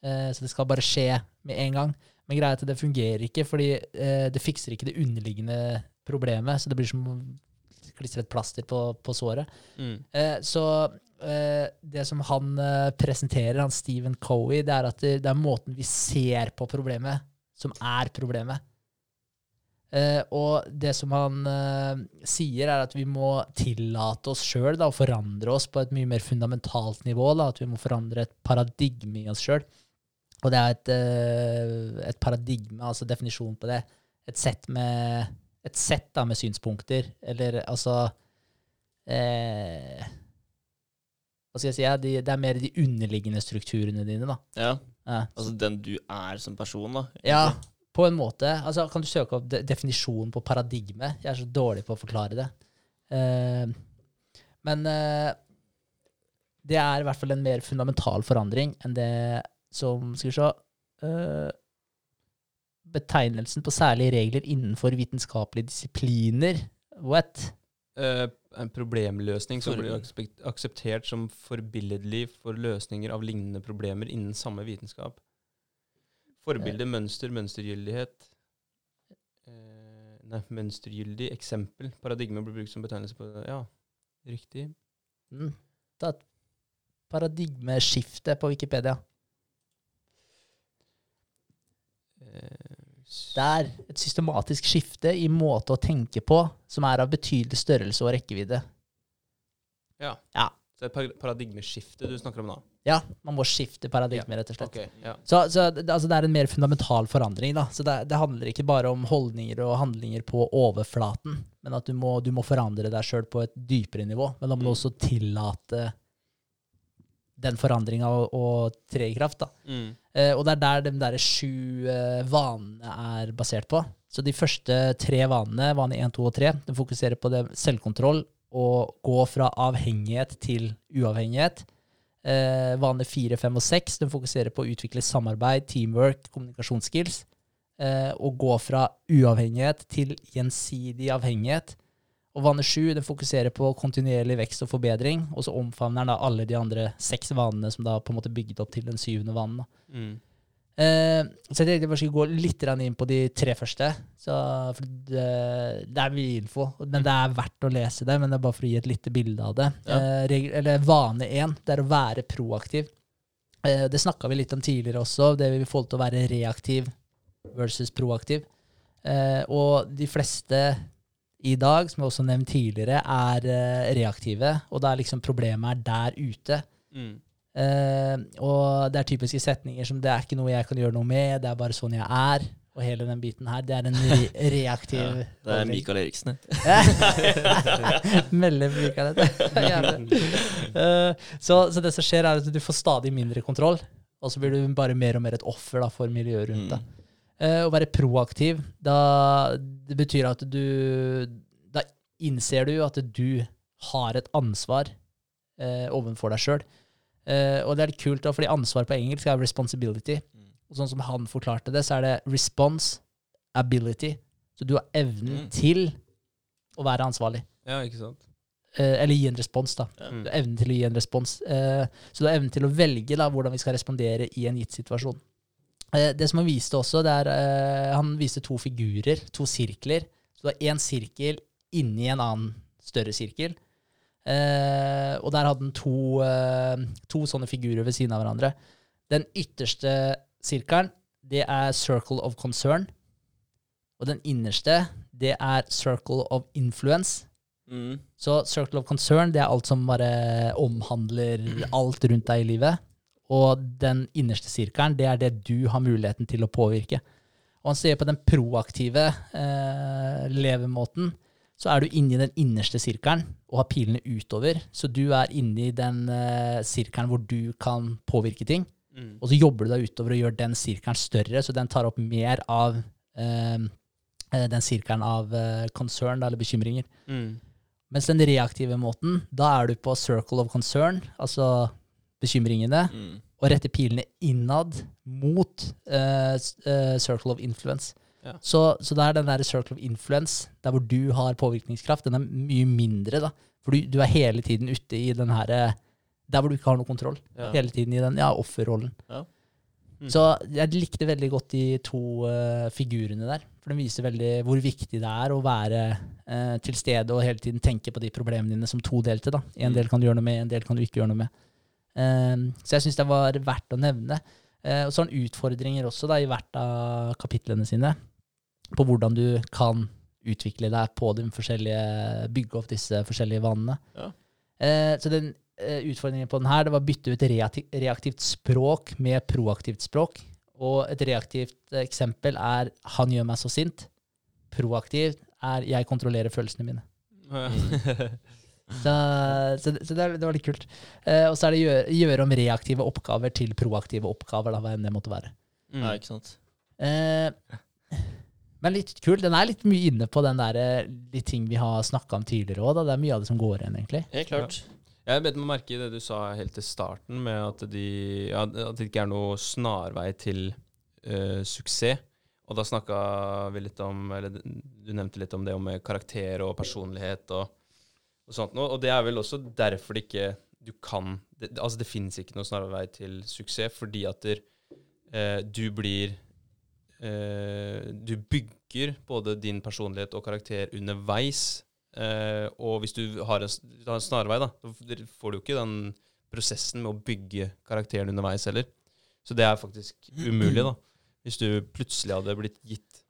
Uh, så det skal bare skje med en gang. Men greia er at det fungerer ikke, fordi eh, det fikser ikke det underliggende problemet. Så det blir som å klistre et plaster på, på såret. Mm. Eh, så eh, det som han presenterer, han Stephen Cowie, det er at det, det er måten vi ser på problemet, som er problemet. Eh, og det som han eh, sier, er at vi må tillate oss sjøl å forandre oss på et mye mer fundamentalt nivå. Da, at vi må forandre et paradigme i oss sjøl. Og det er et, eh, et paradigme, altså definisjonen på det. Et sett med et sett da, med synspunkter, eller altså eh, Hva skal jeg si? Ja, de, det er mer de underliggende strukturene dine, da. ja. Ja, Altså den du er som person, da. egentlig. ja på en måte. Altså, kan du søke opp de definisjonen på paradigme? Jeg er så dårlig på å forklare det. Uh, men uh, det er i hvert fall en mer fundamental forandring enn det som Skal vi se uh, betegnelsen på særlige regler innenfor vitenskapelige disipliner. What? En problemløsning som blir akseptert som forbilledlig for løsninger av lignende problemer innen samme vitenskap. Forbilde, mønster, mønstergyldighet eh, Nei, mønstergyldig eksempel. Paradigme blir brukt som betegnelse på det. Ja, riktig. Mm. Ta et paradigmeskifte på Wikipedia. Eh, Det er et systematisk skifte i måte å tenke på som er av betydelig størrelse og rekkevidde. ja. Ja. Så det er et paradigmeskifte du snakker om da? Ja, man må skifte paradigme, rett og slett. Okay, ja. Så, så altså det er en mer fundamental forandring. da. Så det, det handler ikke bare om holdninger og handlinger på overflaten, men at du må, du må forandre deg sjøl på et dypere nivå. Men da må du Mm. også tillate den forandringa å, å tre i kraft. da. Mm. Eh, og det er der de der sju eh, vanene er basert på. Så de første tre vanene, vane 1, 2 og 3, de fokuserer på det selvkontroll og gå fra avhengighet til uavhengighet. Eh, vane 4, 5 og 6, de fokuserer på å utvikle samarbeid, teamwork, kommunikasjonsskills. Eh, og gå fra uavhengighet til gjensidig avhengighet. Og vane 7 den fokuserer på kontinuerlig vekst og forbedring, og så omfavner den da alle de andre seks vanene som da på en måte bygget opp til den syvende vanen. Mm. Eh, så jeg tenkte jeg skulle gå litt inn på de tre første. Så, det, det er mye info, men det er verdt å lese det. Men det er bare for å gi et lite bilde av det. Ja. Eh, regel, eller Vane én, det er å være proaktiv. Eh, det snakka vi litt om tidligere også, det vi får til å være reaktiv versus proaktiv. Og de fleste i dag, som jeg også nevnt tidligere, er reaktive. Og da er liksom problemet er der ute. Mm. Eh, og det er typiske setninger som 'det er ikke noe jeg kan gjøre noe med', 'det er bare sånn jeg er', og hele den biten her. Det er en re *laughs* reaktiv *laughs* *laughs* Ja, det er Mikael Eriksen. det. Melder Mikael dette. Eh, så, så det som skjer, er at du får stadig mindre kontroll, og så blir du bare mer og mer et offer da, for miljøet rundt deg. Mm. Eh, å være proaktiv, da, det betyr at du Da innser du at du har et ansvar uh, overfor deg sjøl. Eh, og det er litt kult, fordi ansvar på engelsk er responsibility. Mm. Og sånn som han forklarte det, så er det response ability. Så du har evnen Mm. til å være ansvarlig. Ja, ikke sant? Uh, eller gi en respons, da. Mm. Du har evnen til å gi en respons. Uh, så du har evnen til å velge da, hvordan vi skal respondere i en gitt situasjon. Det som han viste også, det er Han viste to figurer, to sirkler. Så du har én sirkel inni en annen større sirkel. Eh, og der hadde han to, eh, to sånne figurer ved siden av hverandre. Den ytterste sirkelen, det er circle of concern. Og den innerste, det er circle of influence. Mm. Så circle of concern det er alt som bare omhandler alt rundt deg i livet. Og den innerste sirkelen det er det du har muligheten til å påvirke. Og han ser på den proaktive eh, levemåten, så er du inni den innerste sirkelen og har pilene utover. Så du er inni den uh, sirkelen hvor du kan påvirke ting. Mm. Og så jobber du deg utover og gjør den sirkelen større, så den tar opp mer av eh, den sirkelen av uh, concern, eller bekymringer. Mm. Mens den reaktive måten, da er du på circle of concern, altså bekymringene, Mm. og retter pilene innad mot circle of influence. Ja. Så, så det er den der circle of influence, der hvor du har påvirkningskraft, den er mye mindre, da. For du, du er hele tiden ute i den her eh, Der hvor du ikke har noe kontroll. Ja. Hele tiden i den ja, offerrollen. Ja. Mm. Så jeg likte veldig godt de to uh, figurene der. For de viser veldig hvor viktig det er å være uh, til stede og hele tiden tenke på de problemene dine som todelte. da. En Mm. del kan du gjøre noe med, en del kan du ikke gjøre noe med. Eh, så jeg syns det var verdt å nevne. Uh, og så har han utfordringer også da, i hvert av kapitlene sine på hvordan du kan utvikle deg på de forskjellige, bygge opp disse forskjellige vanene. Ja. Eh, så den eh, utfordringen på den her, det var å bytte ut reaktivt språk med proaktivt språk. Og et reaktivt eksempel er 'han gjør meg så sint'. Proaktivt er 'jeg kontrollerer følelsene mine'. *laughs* Så, så, det- så det, det var litt kult. Eh, og så er det gjøre, gjøre om reaktive oppgaver til proaktive oppgaver, da, hva enn det måtte være. Mm. ja, ikke sant. Eh, men litt kul. Den er litt mye inne på den der, eh, de ting vi har snakka om tidligere òg. Det er mye av det som går igjen, egentlig. Helt klart. Jeg bet meg merke i det du sa helt til starten, med at, de, ja, at det ikke er noe snarvei til uh, suksess. Og da snakka vi litt om Eller du nevnte litt om det med karakter og personlighet og, og sånt noe. Og det er vel også derfor det ikke du kan det, Altså, det finnes ikke noe snarvei til suksess, fordi at der, uh, du blir eh, Du bygger både din personlighet og karakter underveis. Eh, og hvis du har en, har en snarvei, da, så får du jo ikke den prosessen med å bygge karakteren underveis heller. Så det er faktisk umulig, da. Hvis du plutselig hadde blitt gitt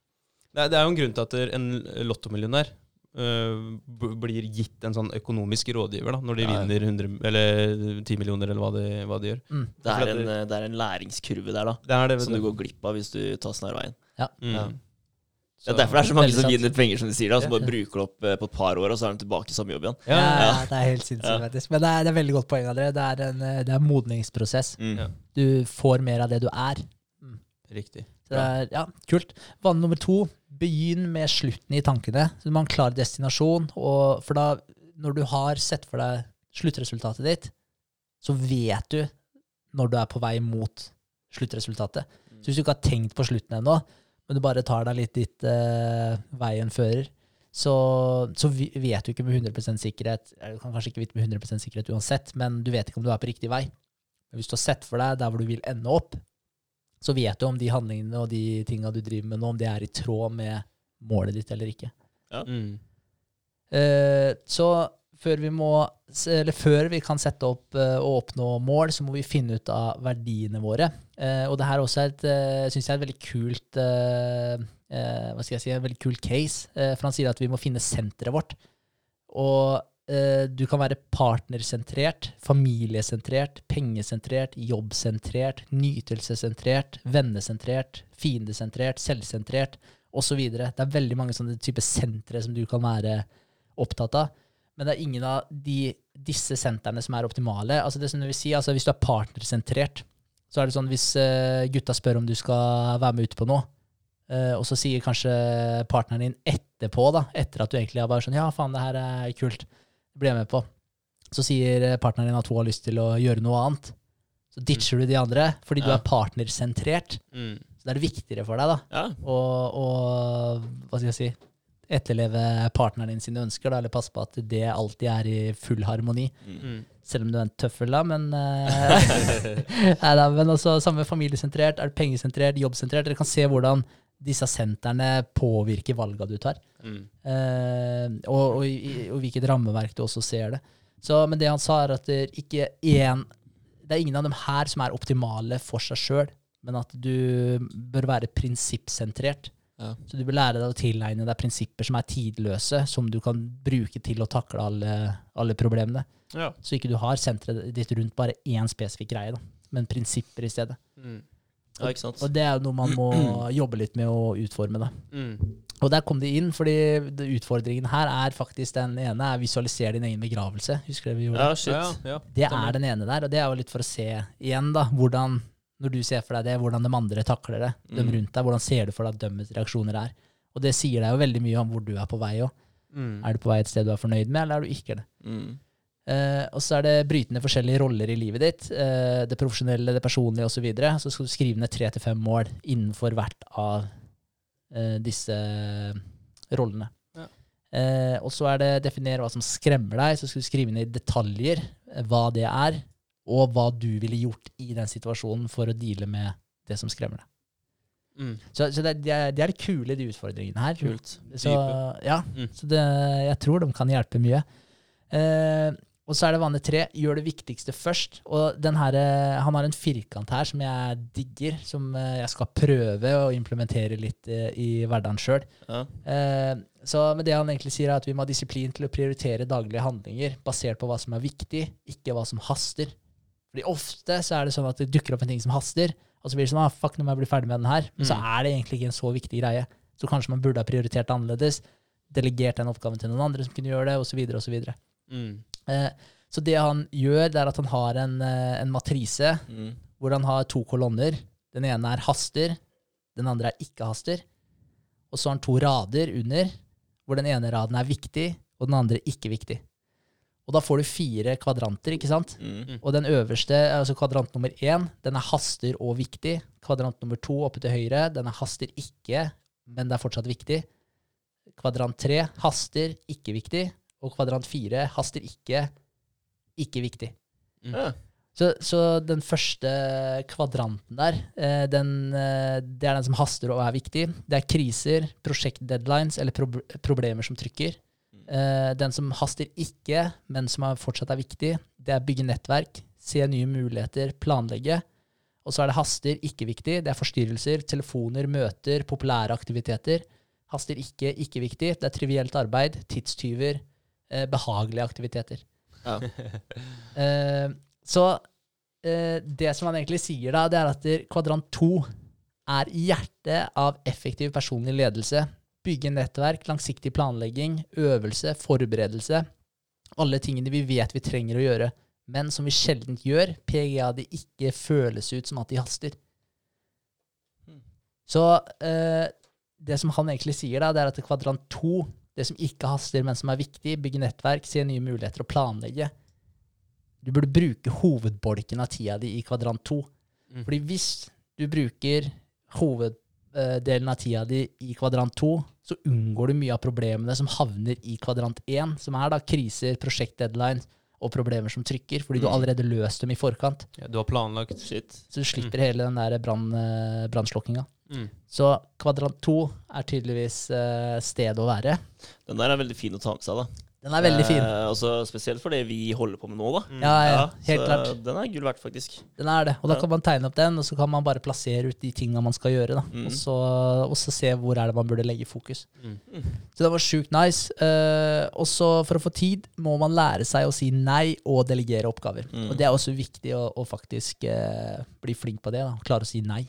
er, det er jo en grunn til at en lottomillionær blir gitt en sånn økonomisk rådgiver da, når de Ja, ja. vinner 100, eller 10 millioner, eller hva de, hva de gjør. Mm. Det er, en, det- eh, er en læringskurve der, da. Det er det, Som du går glipp av hvis du tar snarveien. Mm. Ja. Så- Det er derfor det er så mange som vinner penger, som de sier, da, som Ja. bare bruker det opp eh, på et par år, og så er de tilbake i samme jobb igjen. Ja, Ja, det er helt sinnssykt, Ja. faktisk. Men det er, det er veldig godt poeng, av Det er en, eh, det er en modningsprosess. Mm. Du får mer av det du er. Riktig. Så det er, ja, kult. Vane nummer to, begynn med slutten i tankene. Så du må ha en klar destinasjon. Og for da, når du har sett for deg sluttresultatet ditt, så vet du når du er på vei mot sluttresultatet. Så hvis du ikke har tenkt på slutten ennå, men du bare tar deg litt dit eh, veien fører, så, så vet du ikke med 100% sikkerhet Du kan kanskje ikke vite med 100% sikkerhet uansett, men du vet ikke om du er på riktig vei. Men hvis du har sett for deg der hvor du vil ende opp, så vet du om de handlingene og de tinga du driver med nå, om det er i tråd med målet ditt eller ikke. Mm. Eh, så før vi, må, eller før vi kan sette opp eh, og oppnå mål, så må vi finne ut av verdiene våre. Eh, og det her er også et, uh, synes jeg er et veldig kult eh, eh, hva skal jeg si, en veldig kul case. for han sier at vi må finne senteret vårt. Og eh, du kan være partnersentrert, familiesentrert, pengesentrert, jobbsentrert, nytelsessentrert, vennesentrert, fiendesentrert, selvsentrert osv. Det er veldig mange sånne type sentre som du kan være opptatt av. Men det er ingen av de, disse sentrene som er optimale. Altså det som du vil si, altså Hvis du er partnersentrert, så er det sånn hvis eh, gutta spør om du skal være med ut på noe, eh, og så sier kanskje partneren din etterpå, da, etter at du egentlig har bare sånn Ja, faen, det her er kult. Blir jeg med på. Så sier eh, partneren din at hun har lyst til å gjøre noe annet. Så ditcher du de andre fordi du er partnersentrert. Mm. Så det er viktigere for deg da, Ja. og, å, hva skal jeg si, etterleve partneren din sine ønsker, da, eller passe på at det alltid er i full harmoni. Mm. Mm. Selv om du er en tøffel, da, men eh, *laughs* Nei da, men også samme familiesentrert, er du pengesentrert, jobbsentrert. Dere kan se hvordan disse sentrene påvirker valgene du tar. Mm. Eh, og, og, og hvilket rammeverk du også ser det. Så, men det han sa, er at det, en, det er ingen av dem her som er optimale for seg sjøl, men at du bør være prinsippsentrert. Ja. Så du bør lære deg å tilegne deg prinsipper som er tidløse, som du kan bruke til å takle alle, alle problemene. Ja. Så ikke du har senteret ditt rundt bare én spesifikk greie, da, men prinsipper i stedet. Mm. Ja, ikke sant. Og det er noe man må *clears throat* jobbe litt med å utforme. da. Mm. Og der kom de inn, fordi utfordringen her er faktisk den ene er visualisere din egen begravelse. Husker du vi gjorde Ja, det? shit. Ja, ja. Det er den ene der, og det er jo litt for å se igjen, da, hvordan når du ser for deg det, hvordan de andre takler det, de Mm. rundt deg, hvordan ser du for deg at deres reaksjoner er. Og det sier deg jo veldig mye om hvor du er på vei òg. Mm. Er du på vei et sted du er fornøyd med, eller er du ikke det? Mm. Eh, og så er det brytende forskjellige roller i livet ditt. Uh, det profesjonelle, det personlige osv. Så, videre. så skal du skrive ned tre til fem mål innenfor hvert av uh, disse rollene. Ja. Og så er det definere hva som skremmer deg. Så skal du skrive ned i detaljer hva det er, og hva du ville gjort i den situasjonen for å deale med det som skremmer deg. Mm. Så, så det, det er, det er kule, de utfordringene her. Kult. Så, ja, Mm. så det, jeg tror de kan hjelpe mye. Eh, og så er det vane tre. Gjør det viktigste først. Og den her, eh, han har en firkant her som jeg digger, som eh, jeg skal prøve å implementere litt eh, i hverdagen sjøl. Ja. Så men det han egentlig sier, er at vi må ha disiplin til å prioritere daglige handlinger basert på hva som er viktig, ikke hva som haster. Fordi ofte så er det sånn at det dukker opp en ting som haster, og så blir det sånn ah, fuck, nå må jeg bli ferdig med den her. Men så Mm. er det egentlig ikke en så viktig greie. Så kanskje man burde ha prioritert annerledes, delegert den oppgaven til noen andre som kunne gjøre det, osv. osv. Mm. Eh, så det han gjør, det er at han har en, eh, en matrise Mm. hvor han har to kolonner. Den ene er haster, den andre er ikke haster. Og så har han to rader under, hvor den ene raden er viktig, og den andre ikke viktig. Og da får du fire kvadranter, ikke sant? Mm. Og den øverste, altså kvadrant nummer én, den er haster og viktig. Kvadrant nummer to oppe til høyre, den er haster ikke, men det er fortsatt viktig. Kvadrant tre, haster, ikke viktig. Og kvadrant fire, haster ikke, ikke viktig. Ja. Så, så den første kvadranten der, eh, den, eh, det er den som haster og er viktig. Det er kriser, prosjektdeadlines eller prob problemer som trykker. Eh, den som haster ikke, men som er, fortsatt er viktig, det er bygge nettverk, se nye muligheter, planlegge. Og så er det haster, ikke viktig. Det er forstyrrelser, telefoner, møter, populære aktiviteter. Haster ikke, ikke viktig. Det er trivielt arbeid, tidstyver, eh, behagelige aktiviteter. Ja. *laughs* Eh, så eh, det som han egentlig sier da, det er at kvadrant to er hjertet av effektiv personlig ledelse. Bygge nettverk, langsiktig planlegging, øvelse, forberedelse. Alle tingene vi vet vi trenger å gjøre, men som vi sjelden gjør. PGA det ikke føles ut som at de haster. Hmm. Så eh, det som han egentlig sier, da, det er at kvadrant to, det som ikke haster, men som er viktig, bygge nettverk, se nye muligheter og planlegge, du burde bruke hovedbolken av tida di i kvadrant to. Mm. Fordi hvis du bruker hoveddelen av tida di i kvadrant to, så unngår du mye av problemene som havner i kvadrant én, som er da kriser, prosjektdeadlines og problemer som trykker, fordi du Mm. har allerede løst dem i forkant. Ja, du har planlagt. Shit. Så du slipper hele den der brannslukkinga. eh, brannslokkinga. Mm. Så kvadrant to er tydeligvis uh, stedet å være. Den der er veldig fin å ta med seg, da. Den er veldig fin. Eh, også spesielt for det vi holder på med nå, da. Ja, ja, helt så klart. Den er gull verdt, faktisk. Den er det. Og da Ja. kan man tegne opp den, og så kan man bare plassere ut de tinga man skal gjøre. da. Mm. Og, så, og så se hvor er det man burde legge fokus. Mm. Så det var sjukt nice. Uh, og så for å få tid må man lære seg å si nei og delegere oppgaver. Mm. Og det er også viktig å, å faktisk eh, bli flink på det. da. Klare å si nei.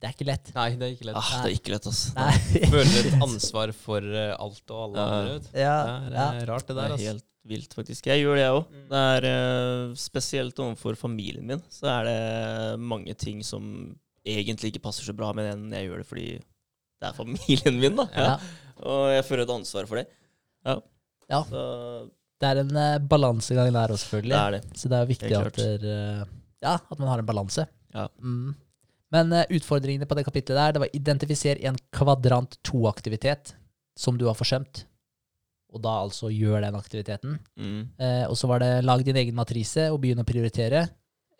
Det er ikke lett. Nei, det er ikke lett. Ah, det er ikke lett, altså. Nei. *laughs* Føler et *laughs* ansvar for uh, alt og alle Ja. andre. ja, Det er rart, det der. Altså. Det er helt vilt, faktisk. Jeg gjør det, jeg òg. Det er eh, spesielt overfor familien min, så er det mange ting som egentlig ikke passer så bra, men jeg gjør det fordi det er familien min, da. Ja. *laughs* Og jeg føler et ansvar for det. Ja. Ja. Så Det er en uh, balansegang der òg, selvfølgelig. det er det. Så det er viktig Helt at, der, ja, at man har en balanse. Ja. Mm. Men eh, utfordringene på det kapitlet der, det var identifiser en kvadrant to-aktivitet som du har forsømt, og da altså gjør den aktiviteten. Mm. Eh, og så var det lag din egen matrise og begynn å prioritere.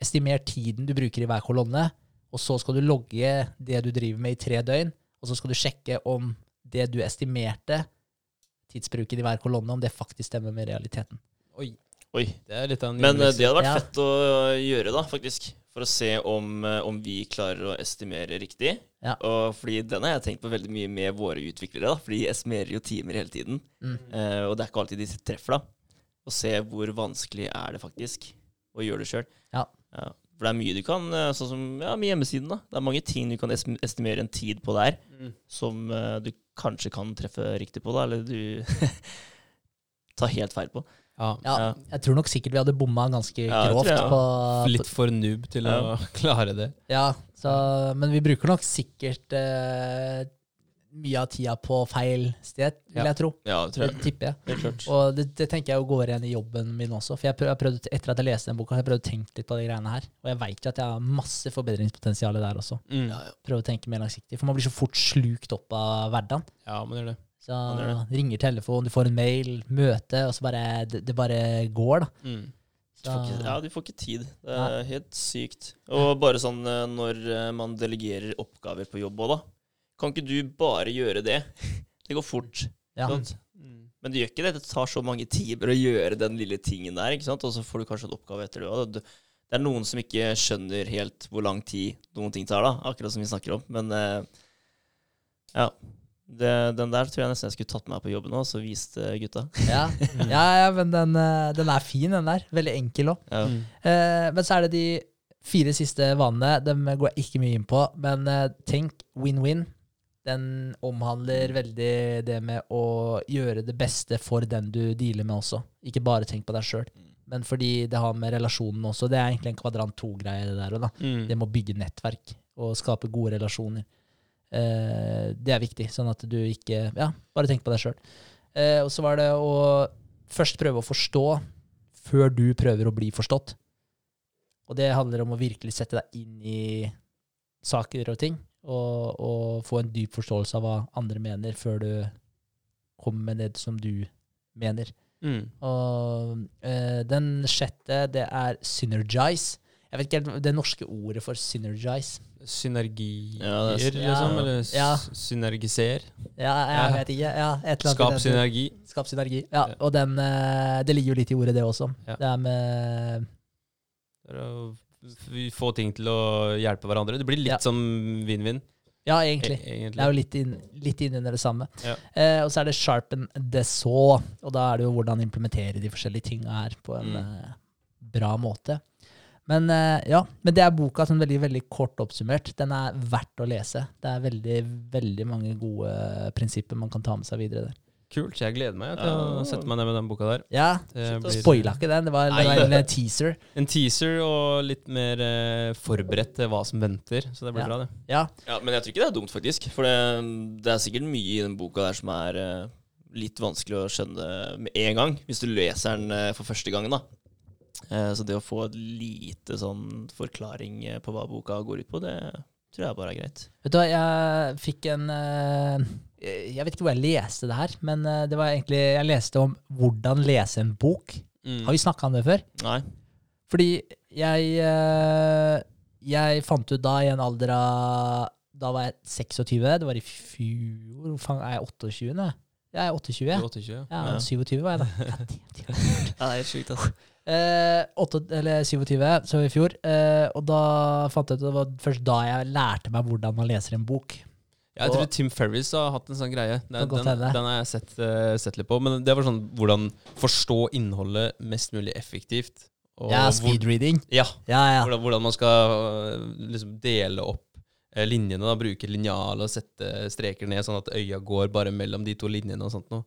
Estimer tiden du bruker i hver kolonne, og så skal du logge det du driver med i tre døgn, og så skal du sjekke om det du estimerte, tidsbruken i hver kolonne, om det faktisk stemmer med realiteten. Oi, Oi. det er litt av en Men eh, det hadde vært Ja. fett å gjøre, da, faktisk. For å se om, eh, om vi klarer å estimere riktig. Ja. Og fordi den har jeg tenkt på veldig mye med våre utviklere, da. For de estimerer jo timer hele tiden. Mm. Uh, og det er ikke alltid de treffer, da. Og se hvor vanskelig er det faktisk å gjøre det sjøl. Ja. For det er mye du kan, eh, sånn som ja, med hjemmesiden, da. Det er mange ting du kan estimere en tid på der, Mm. som uh, du kanskje kan treffe riktig på, da. Eller du *laughs* tar helt feil på. Ja. Ja, jeg tror nok sikkert vi hadde bomma ganske Ja, grovt på, Litt for noob til å *laughs* klare det. Ja, så, men vi bruker nok sikkert eh, mye av tida på feil sted, vil jeg tro. Ja, det tror Det jeg. tipper jeg. Klart. Og det, det tenker jeg jo går igjen i jobben min også. For jeg prøv, jeg har prøvd, etter at jeg leste den boka, har jeg prøvd å tenke litt på de greiene her. Og jeg veit jo at jeg har masse forbedringspotensial der også. Mm. Ja, ja. Prøve å tenke mer langsiktig. For man blir så fort slukt opp av hverdagen. Ja, man gjør det. Så ringer telefon, du får en mail, møte, og så bare Det, det bare går, da. Mm. Du får ikke, ja, du får ikke tid. Det er helt sykt. Og bare sånn eh, når eh, man delegerer oppgaver på jobb òg, da. Kan ikke du bare gjøre det? *laughs* Det går fort. Ja. Sant? Mm. Men det gjør ikke det. Det tar så mange timer å gjøre den lille tingen der, ikke sant? og så får du kanskje en oppgave etter det òg. Det det er noen som ikke skjønner helt hvor lang tid noen ting tar, da, akkurat som vi snakker om. Men eh, ja. Det, den der tror jeg nesten jeg skulle tatt med meg på jobben og så vist eh, gutta. Ja, *laughs* ja, ja men den, eh, den er fin, den der. Veldig enkel òg. Ja. Mm. Eh, men så er det de fire siste vanene. Dem går jeg ikke mye inn på. Men eh, tenk win-win. Den omhandler veldig det med å gjøre det beste for den du dealer med også. Ikke bare tenk på deg sjøl, men fordi det har med relasjonen også. Det er egentlig en kvadrant to-greie, det der òg, da. Mm. Det med å bygge nettverk og skape gode relasjoner. Eh, det er viktig, sånn at du ikke Ja, bare tenk på deg sjøl. Eh, og så var det å først prøve å forstå før du prøver å bli forstått. Og det handler om å virkelig sette deg inn i saker og ting, og, og få en dyp forståelse av hva andre mener, før du kommer med det som du mener. Mm. Og eh, den sjette, det er synergize. Jeg vet ikke helt det norske ordet for synergize. Synergier, Ja, er- liksom? Ja. Eller s- Ja. synergiser? Ja, jeg vet ikke. Ja, et eller annet Skap det. synergi. Skap synergi. Ja, Ja. og den eh, Det ligger jo litt i ordet, det også. Ja. Det er med Det er å få ting til å hjelpe hverandre. Det blir litt Ja. som vinn-vinn, Ja, e egentlig. Det er jo litt inn, litt innunder det samme. Ja. Eh, og så er det sharpen the saw, og da er det jo hvordan implementere de forskjellige tinga her på en Mm. eh, bra måte. Men eh, ja, men det er boka sånn veldig veldig kort oppsummert. Den er verdt å lese. Det er veldig veldig mange gode prinsipper man kan ta med seg videre der. Kult. Jeg gleder meg til å sette meg ned med den boka der. Ja, blir- spoila ikke den. Det var, det var en teaser. *laughs* En teaser og litt mer eh, forberedt til hva som venter. Så det blir Ja. bra, det. Ja, Ja, men jeg tror ikke det er dumt, faktisk. For det, det er sikkert mye i den boka der som er eh, litt vanskelig å skjønne med en gang, hvis du leser den eh, for første gangen, da. Eh, så det å få et lite sånn forklaring eh, på hva boka går ut på, det tror jeg bare er greit. Vet du hva, jeg fikk en eh, Jeg vet ikke hvor jeg leste det her, men det var egentlig Jeg leste om hvordan lese en bok. Mm. Har vi snakka om det før? Nei. Fordi jeg Jeg fant ut da i en alder av Da var jeg 26. Det var i fjor. Er jeg 28 nå? Jeg er 28. Ja, er 28, ja. ja Ja. 27 var jeg da. Ja, *laughs* det er sjukt, altså. Eh, 8, eller 27, så i fjor. Eh, og da fant jeg ut det var først da jeg lærte meg hvordan man leser en bok. Ja, jeg tror Tim Ferris har hatt en sånn greie. Den, den, den har jeg sett, uh, sett litt på. Men det var sånn hvordan forstå innholdet mest mulig effektivt. Og Ja, speedreading. Ja, Ja, ja. hvordan, hvordan man skal øh, liksom dele opp eh, linjene. da, Bruke linjal og sette streker ned, sånn at øya går bare mellom de to linjene. og sånt noe.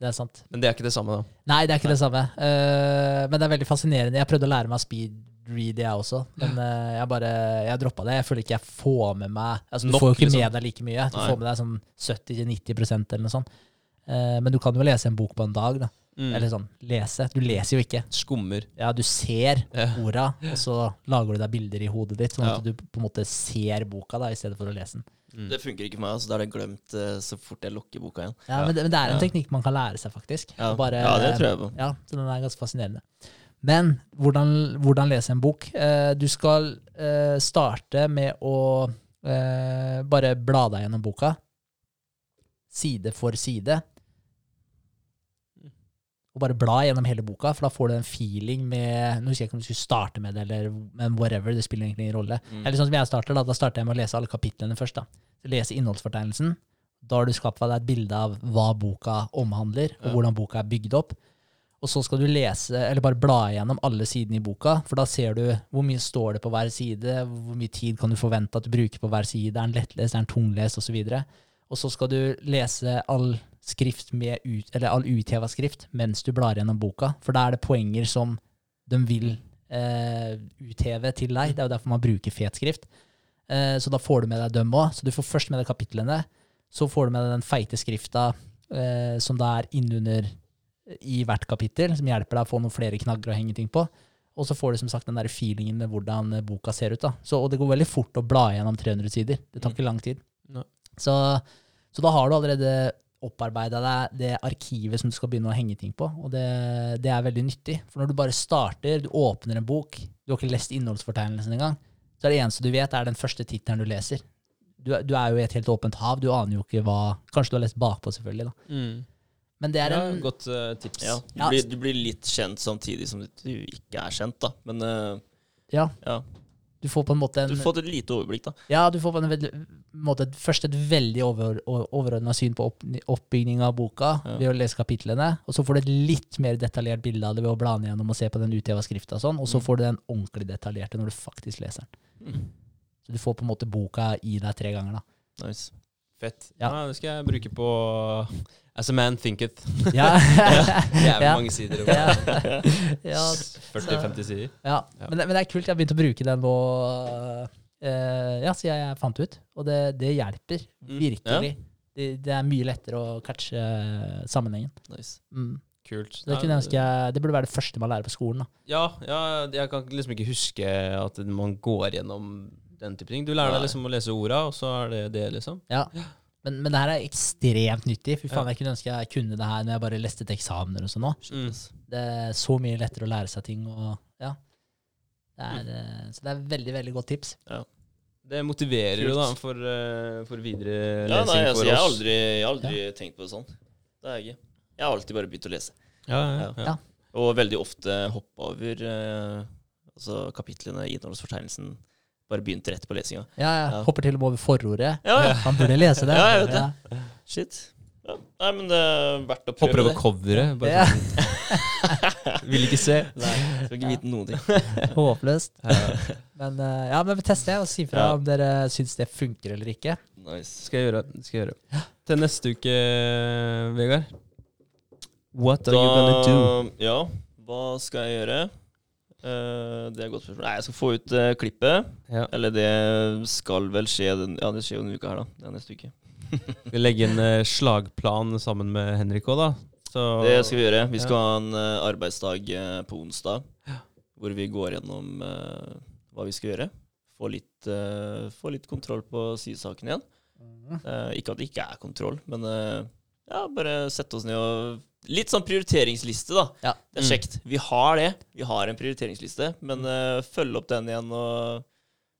Det er sant. Men det er ikke det samme, da. Nei, det er ikke det samme. Uh, men det er veldig fascinerende. Jeg prøvde å lære meg speed read, jeg også. Men uh, jeg bare jeg droppa det. Jeg føler ikke jeg får med meg altså, Du Nok, får jo ikke liksom. med deg like mye. Du Nei. får med deg sånn 70-90% eller noe sånt. Uh, men du kan jo lese en bok på en dag. da. Mm. Eller sånn, lese. Du leser jo ikke. Skummer. Ja, du ser Ja. orda, og så lager du deg bilder i hodet ditt, sånn Ja. at du på en måte ser boka da, i stedet for å lese den. Mm. Det funker ikke for meg, altså. Da er det glemt uh, så fort jeg lukker boka igjen. Ja, Ja. Men, det, men det er en Ja. teknikk man kan lære seg, faktisk. Ja, bare- ja det tror jeg på. Ja, så den er ganske fascinerende. Men hvordan, hvordan lese en bok? Uh, du skal uh, starte med å eh, bare bla deg gjennom boka. Side for side. Og bare bla gjennom hele boka, for da får du en feeling med Nå husker jeg ikke om du skulle starte med det, eller men whatever. Det spiller egentlig ingen rolle. Mm. Eller sånn som jeg starter, da, da starter jeg med å lese alle kapitlene først. da. Lese innholdsfortegnelsen. Da har du skapt deg et bilde av hva boka omhandler, og Ja. hvordan boka er bygd opp. Og så skal du lese, eller bare bla gjennom alle sidene i boka, for da ser du hvor mye står det på hver side, hvor mye tid kan du forvente at du bruker på hver side, er den lettlest, er den tunglest, osv. Og så skal du lese all skrift med ut, eller all utheva skrift mens du blar gjennom boka, for da er det poenger som de vil eh, utheve til deg. Det er jo derfor man bruker fet skrift. Eh, så da får du med deg dem òg. Så du får først med deg kapitlene, så får du med deg den feite skrifta eh, som da er innunder i hvert kapittel, som hjelper deg å få noen flere knagger å henge ting på. Og så får du som sagt den der feelingen med hvordan boka ser ut. da. Så, og det går veldig fort å bla gjennom 300 sider. Det tar Mm. ikke lang tid. No. Så, så da har du allerede opparbeida deg det arkivet som du skal begynne å henge ting på. Og det, det er veldig nyttig. For når du bare starter, du åpner en bok, du har ikke lest innholdsfortegnelsen engang, så er det eneste du vet, er den første tittelen du leser. Du, du er jo i et helt åpent hav. Du aner jo ikke hva Kanskje du har lest bakpå, selvfølgelig. da. Mm. Men det er Ja, en godt uh, tips. Ja, du, Blir, du blir litt kjent samtidig som du ikke er kjent, da. Men uh, Ja, ja, du får på en måte en du får et lite overblikk, da. Ja, du får på en veldig, måte først et veldig over, overordna syn på opp, oppbygninga av boka Ja. ved å lese kapitlene, og så får du et litt mer detaljert bilde av det ved å bla ned gjennom og se på den utheva skrifta, og sånn, og så Mm. får du den ordentlig detaljerte når du faktisk leser den. Mm. Så du får på en måte boka i deg tre ganger, da. Nice. Fett. Ja. Ja. Det skal jeg bruke på As a man thinketh. Ja. *laughs* Jævlig mange sider. ja. *laughs* ja, 40-50 sider. ja. Ja. Men, men det er kult. Jeg har begynt å bruke den nå Uh, ja, siden jeg fant ut, og det, det hjelper. Mm. Ja. Det, det er mye lettere å catche sammenhengen. nice. Mm. Kult. Det, kunne jeg ønske det burde være det første man lærer på skolen. da. Ja, ja, jeg kan liksom ikke huske at man går gjennom den type ting. Du lærer deg liksom å lese orda, og så er det det, liksom. Ja. Men, men det her er ekstremt nyttig. Fy faen, Jeg kunne ønske jeg kunne det her når jeg bare leste til eksamener og sånn òg. Mm. Det er så mye lettere å lære seg ting. og ja. Det er, mm. så det er veldig, veldig godt tips. Det motiverer jo da for, eh, for videre Ja, lesing nei, altså, for jeg har oss. aldri, jeg har aldri tenkt på det sånn. Det har jeg ikke. Jeg har alltid bare begynt å lese. Ja, ja, ja. Ja. Og veldig ofte hoppe over eh, altså kapitlene i innholdsfortegnelsen. Bare begynt rett på lesinga. Ja, jeg Ja. hopper til og med over forordet. Ja, ja. Han burde lese det. Ja, jeg vet det. Shit. Ja. Nei, men det er verdt å prøve Hopper over coveret. Bare Ja. sånn. *laughs* Vil ikke se. Nei, skal ikke vite noen ting. *laughs* Håpløst. Ja. Men eh, ja, men vi tester og sier fra Ja. om dere syns det funker eller ikke. Nice. Skal jeg gjøre. Skal jeg gjøre. Til neste uke, Vegard. What are you gonna do? Ja, hva skal jeg gjøre? Eh, det er et godt spørsmål. Nei, jeg skal få ut uh, klippet. Ja. Eller det skal vel skje den, Ja, det skjer jo denne uka her, da. Det er neste uke. *laughs* Vi legger en uh, slagplan sammen med Henrik òg, da. Så Det skal vi gjøre. Vi skal Ja. ha en arbeidsdag på onsdag hvor vi går gjennom hva vi skal gjøre. Få litt, få litt kontroll på sysaken igjen. Eh, ikke at det ikke er kontroll, men ja, bare sette oss ned og Litt sånn prioriteringsliste, da. Ja. Det er Mm. kjekt. Vi har det. Vi har en prioriteringsliste, men uh, følg opp den igjen og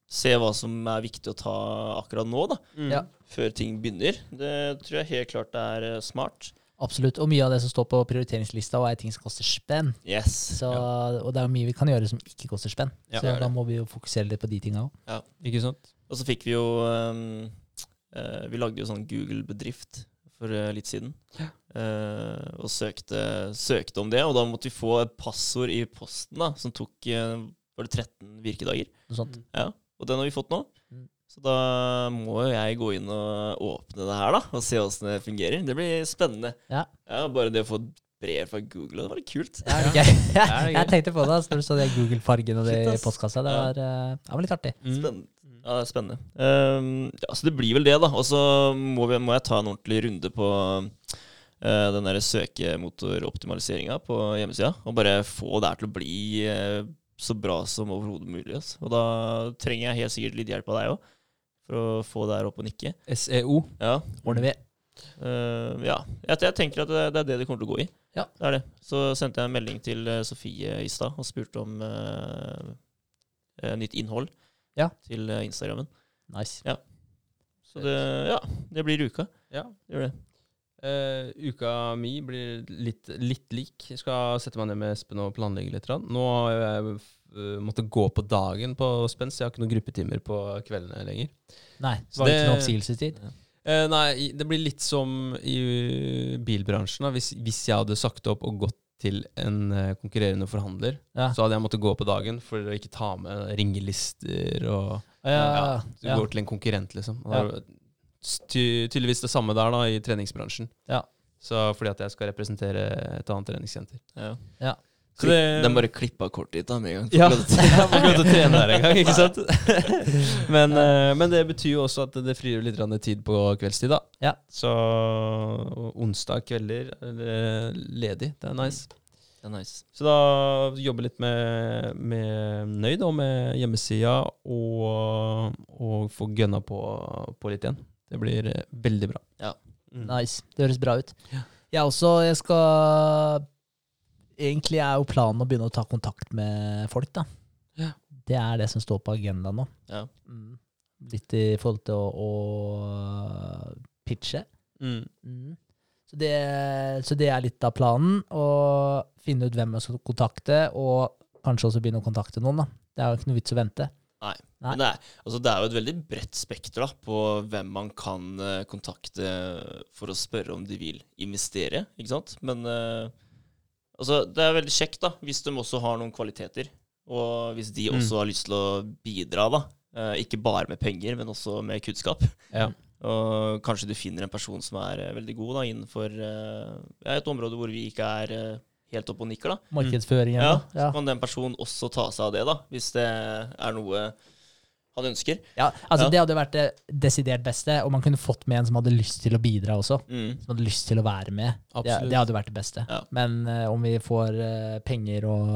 se hva som er viktig å ta akkurat nå, da. Mm. Ja. Før ting begynner. Det tror jeg helt klart er eh, smart. Absolutt. Og mye av det som står på prioriteringslista, er ting som koster spenn. Yes. Så, Og det er mye vi kan gjøre som ikke koster spenn. Ja, så da må vi jo fokusere litt på de tinga òg. Ikke sant? Og så fikk vi jo um, uh, Vi lagde jo sånn Google-bedrift for eh, litt siden. Eh, og søkte, søkte om det, og da måtte vi få et passord i posten da, som tok eh, var det 13 virkedager. Sånt. Ja, Og den har vi fått nå. Mm. Så da må jo jeg gå inn og åpne det her da, og se åssen det fungerer. Det blir spennende. Ja. Bare det å få brev fra Google, det var litt kult. Ja, okay. *laughs* jeg tenkte på det altså, når du så det Google-fargen og det i postkassa. Det var, det var litt artig. Mm. Spennende. Ja, det er spennende. Um, ja, så det blir vel det, da. Og så må, vi, må jeg ta en ordentlig runde på uh, den der søkemotoroptimaliseringa på hjemmesida. Og bare få det her til å bli uh, så bra som overhodet mulig. Altså. Og da trenger jeg helt sikkert litt hjelp av deg òg, for å få det her opp og nikke. SEO. Ja, Ordner vi. Uh, ja. Jeg, jeg tenker at det, det er det det kommer til å gå i. Ja. Det er det. Så sendte jeg en melding til eh, Sofie i stad og spurte om nytt innhold Ja. til eh, Instagrammen. Nice. Så det, ja, det blir uka. Ja. Det gjør det. Uh, uka mi blir litt, litt lik. Jeg skal sette meg ned med Espen og planlegge litt. Nå har jeg eh, måttet gå på dagen på Spens. Jeg har ikke noen gruppetimer på kveldene lenger. Nei, Så var det ikke noen noe oppsigelsestid? Uh, nei, det blir litt som i bilbransjen. da. Hvis, hvis jeg hadde sagt opp og gått til en eh, konkurrerende forhandler, Ja. så hadde jeg måttet gå på dagen for å ikke ta med ringelister og Ja, ja, Du ja. går til en konkurrent, liksom. Og Ja. er ty tydeligvis det samme der da, i treningsbransjen. Ja. Så fordi at jeg skal representere et annet treningssenter. Ja. Så det, de bare klippa kortet ditt da med en gang. ja, jeg må gå til trene der en gang, ikke sant? *laughs* men, eh, men det betyr jo også at det frigjør litt tid på kveldstid, da. Ja. Så onsdag kvelder er ledig. Det er nice. Det er nice. Så da jobber litt med, med Nøyd og med hjemmesida, og, og få gønna på, på litt igjen. Det blir eh, veldig bra. Ja. Mm. Nice. Det høres bra ut. Ja. Jeg også, jeg skal Egentlig er jo planen å begynne å ta kontakt med folk, da. Ja. Det er det som står på agendaen nå. Ja. Mm. Litt i forhold til å, å pitche. Mm. Mm. Så, det, så det er litt av planen. Å finne ut hvem jeg skal kontakte, og kanskje også begynne å kontakte noen. da. Det er jo ikke noe vits å vente. Nei. Nei. det er, altså det er jo et veldig bredt spekter da, på hvem man kan eh, kontakte for å spørre om de vil investere. ikke sant? Men eh, altså, det er veldig kjekt da, hvis de også har noen kvaliteter. Og hvis de Mm. også har lyst til å bidra, da. eh, ikke bare med penger, men også med kunnskap. Ja. Og kanskje du finner en person som er eh, veldig god da, innenfor eh, et område hvor vi ikke er eh, helt oppe og nikker. da. Markedsføring. Ja, Ja. så kan den personen også ta seg av det, da, hvis det er noe han ønsker. Ja, altså Ja. Det hadde vært det desidert beste, og man kunne fått med en som hadde lyst til å bidra også. Mm. Som hadde lyst til å være med. Det, det hadde vært det beste. Ja. Men uh, om vi får uh, penger og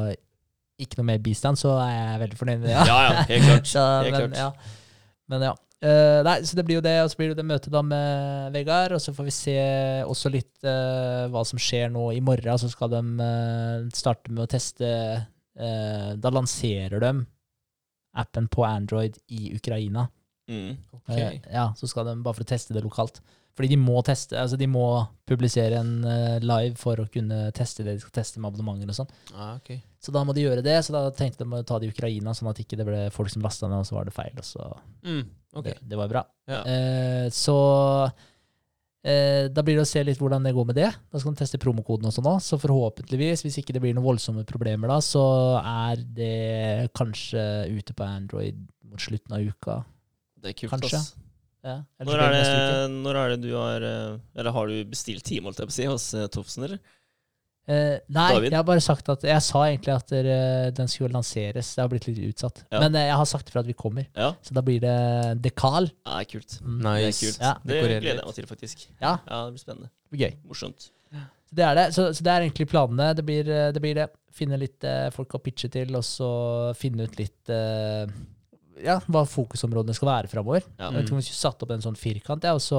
ikke noe mer bistand, så er jeg veldig fornøyd med det. Ja, ja, *laughs* helt klart. Så, Helt men, klart. ja. men ja. Uh, nei, så det blir jo det, og så blir det det møtet da med Vegard, og så får vi se også litt hva som skjer nå i morgen. Så skal de starte med å teste Da lanserer de appen på Android i Ukraina. Mm. Ok. Eh, ja, så skal de bare for å teste det lokalt. Fordi de må teste, altså de må publisere en eh, live for å kunne teste det de skal teste med abonnementer og sånn. Ah, ok. Så da må de gjøre det, så da tenkte de å ta det i Ukraina, sånn at ikke det ble folk som lasta ned, og så var det feil. Og så Mm, ok. det, det var bra. Ja. Eh, så da blir det å se litt hvordan det går med det. Da skal man teste promokoden og sånn òg. Så forhåpentligvis, hvis ikke det blir noen voldsomme problemer da, så er det kanskje ute på Android mot slutten av uka. Det er kult, Kanskje. ass. Ja, Når er, det når er det du har eh, Eller har du bestilt time, holdt jeg på å si, hos eh, Tofsen, eller? Eh, nei, David? jeg har bare sagt at Jeg sa egentlig at dere, den skulle lanseres. Det har blitt litt utsatt. Ja. Men uh, jeg har sagt ifra at vi kommer. Ja. Så da blir det Dekal. ja kult. Mm. Det er kult. Ja. det gleder jeg meg til, faktisk. Ja, Ja, det blir spennende. det blir gøy. Morsomt. Så det er det. Så, så det er egentlig planene. Det blir eh, det. Blir det. Finne litt folk å pitche til, og så finne ut litt ja, hva fokusområdene skal være framover. Ja. Jeg vet ikke om vi skulle satt opp en sånn firkant, ja, og så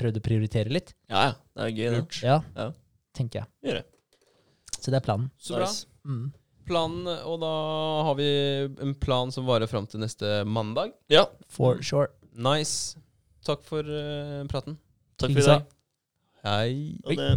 prøvd å prioritere litt. ja, ja. Det er gøy, det. Ja, Ja. Tenker jeg. Gjør det. Så det er planen. Så bra. Mm. Planen, og da har vi en plan som varer fram til neste mandag. Ja. For sure. Nice. Takk for uh, praten. Takk for i dag. Hei. Ha det.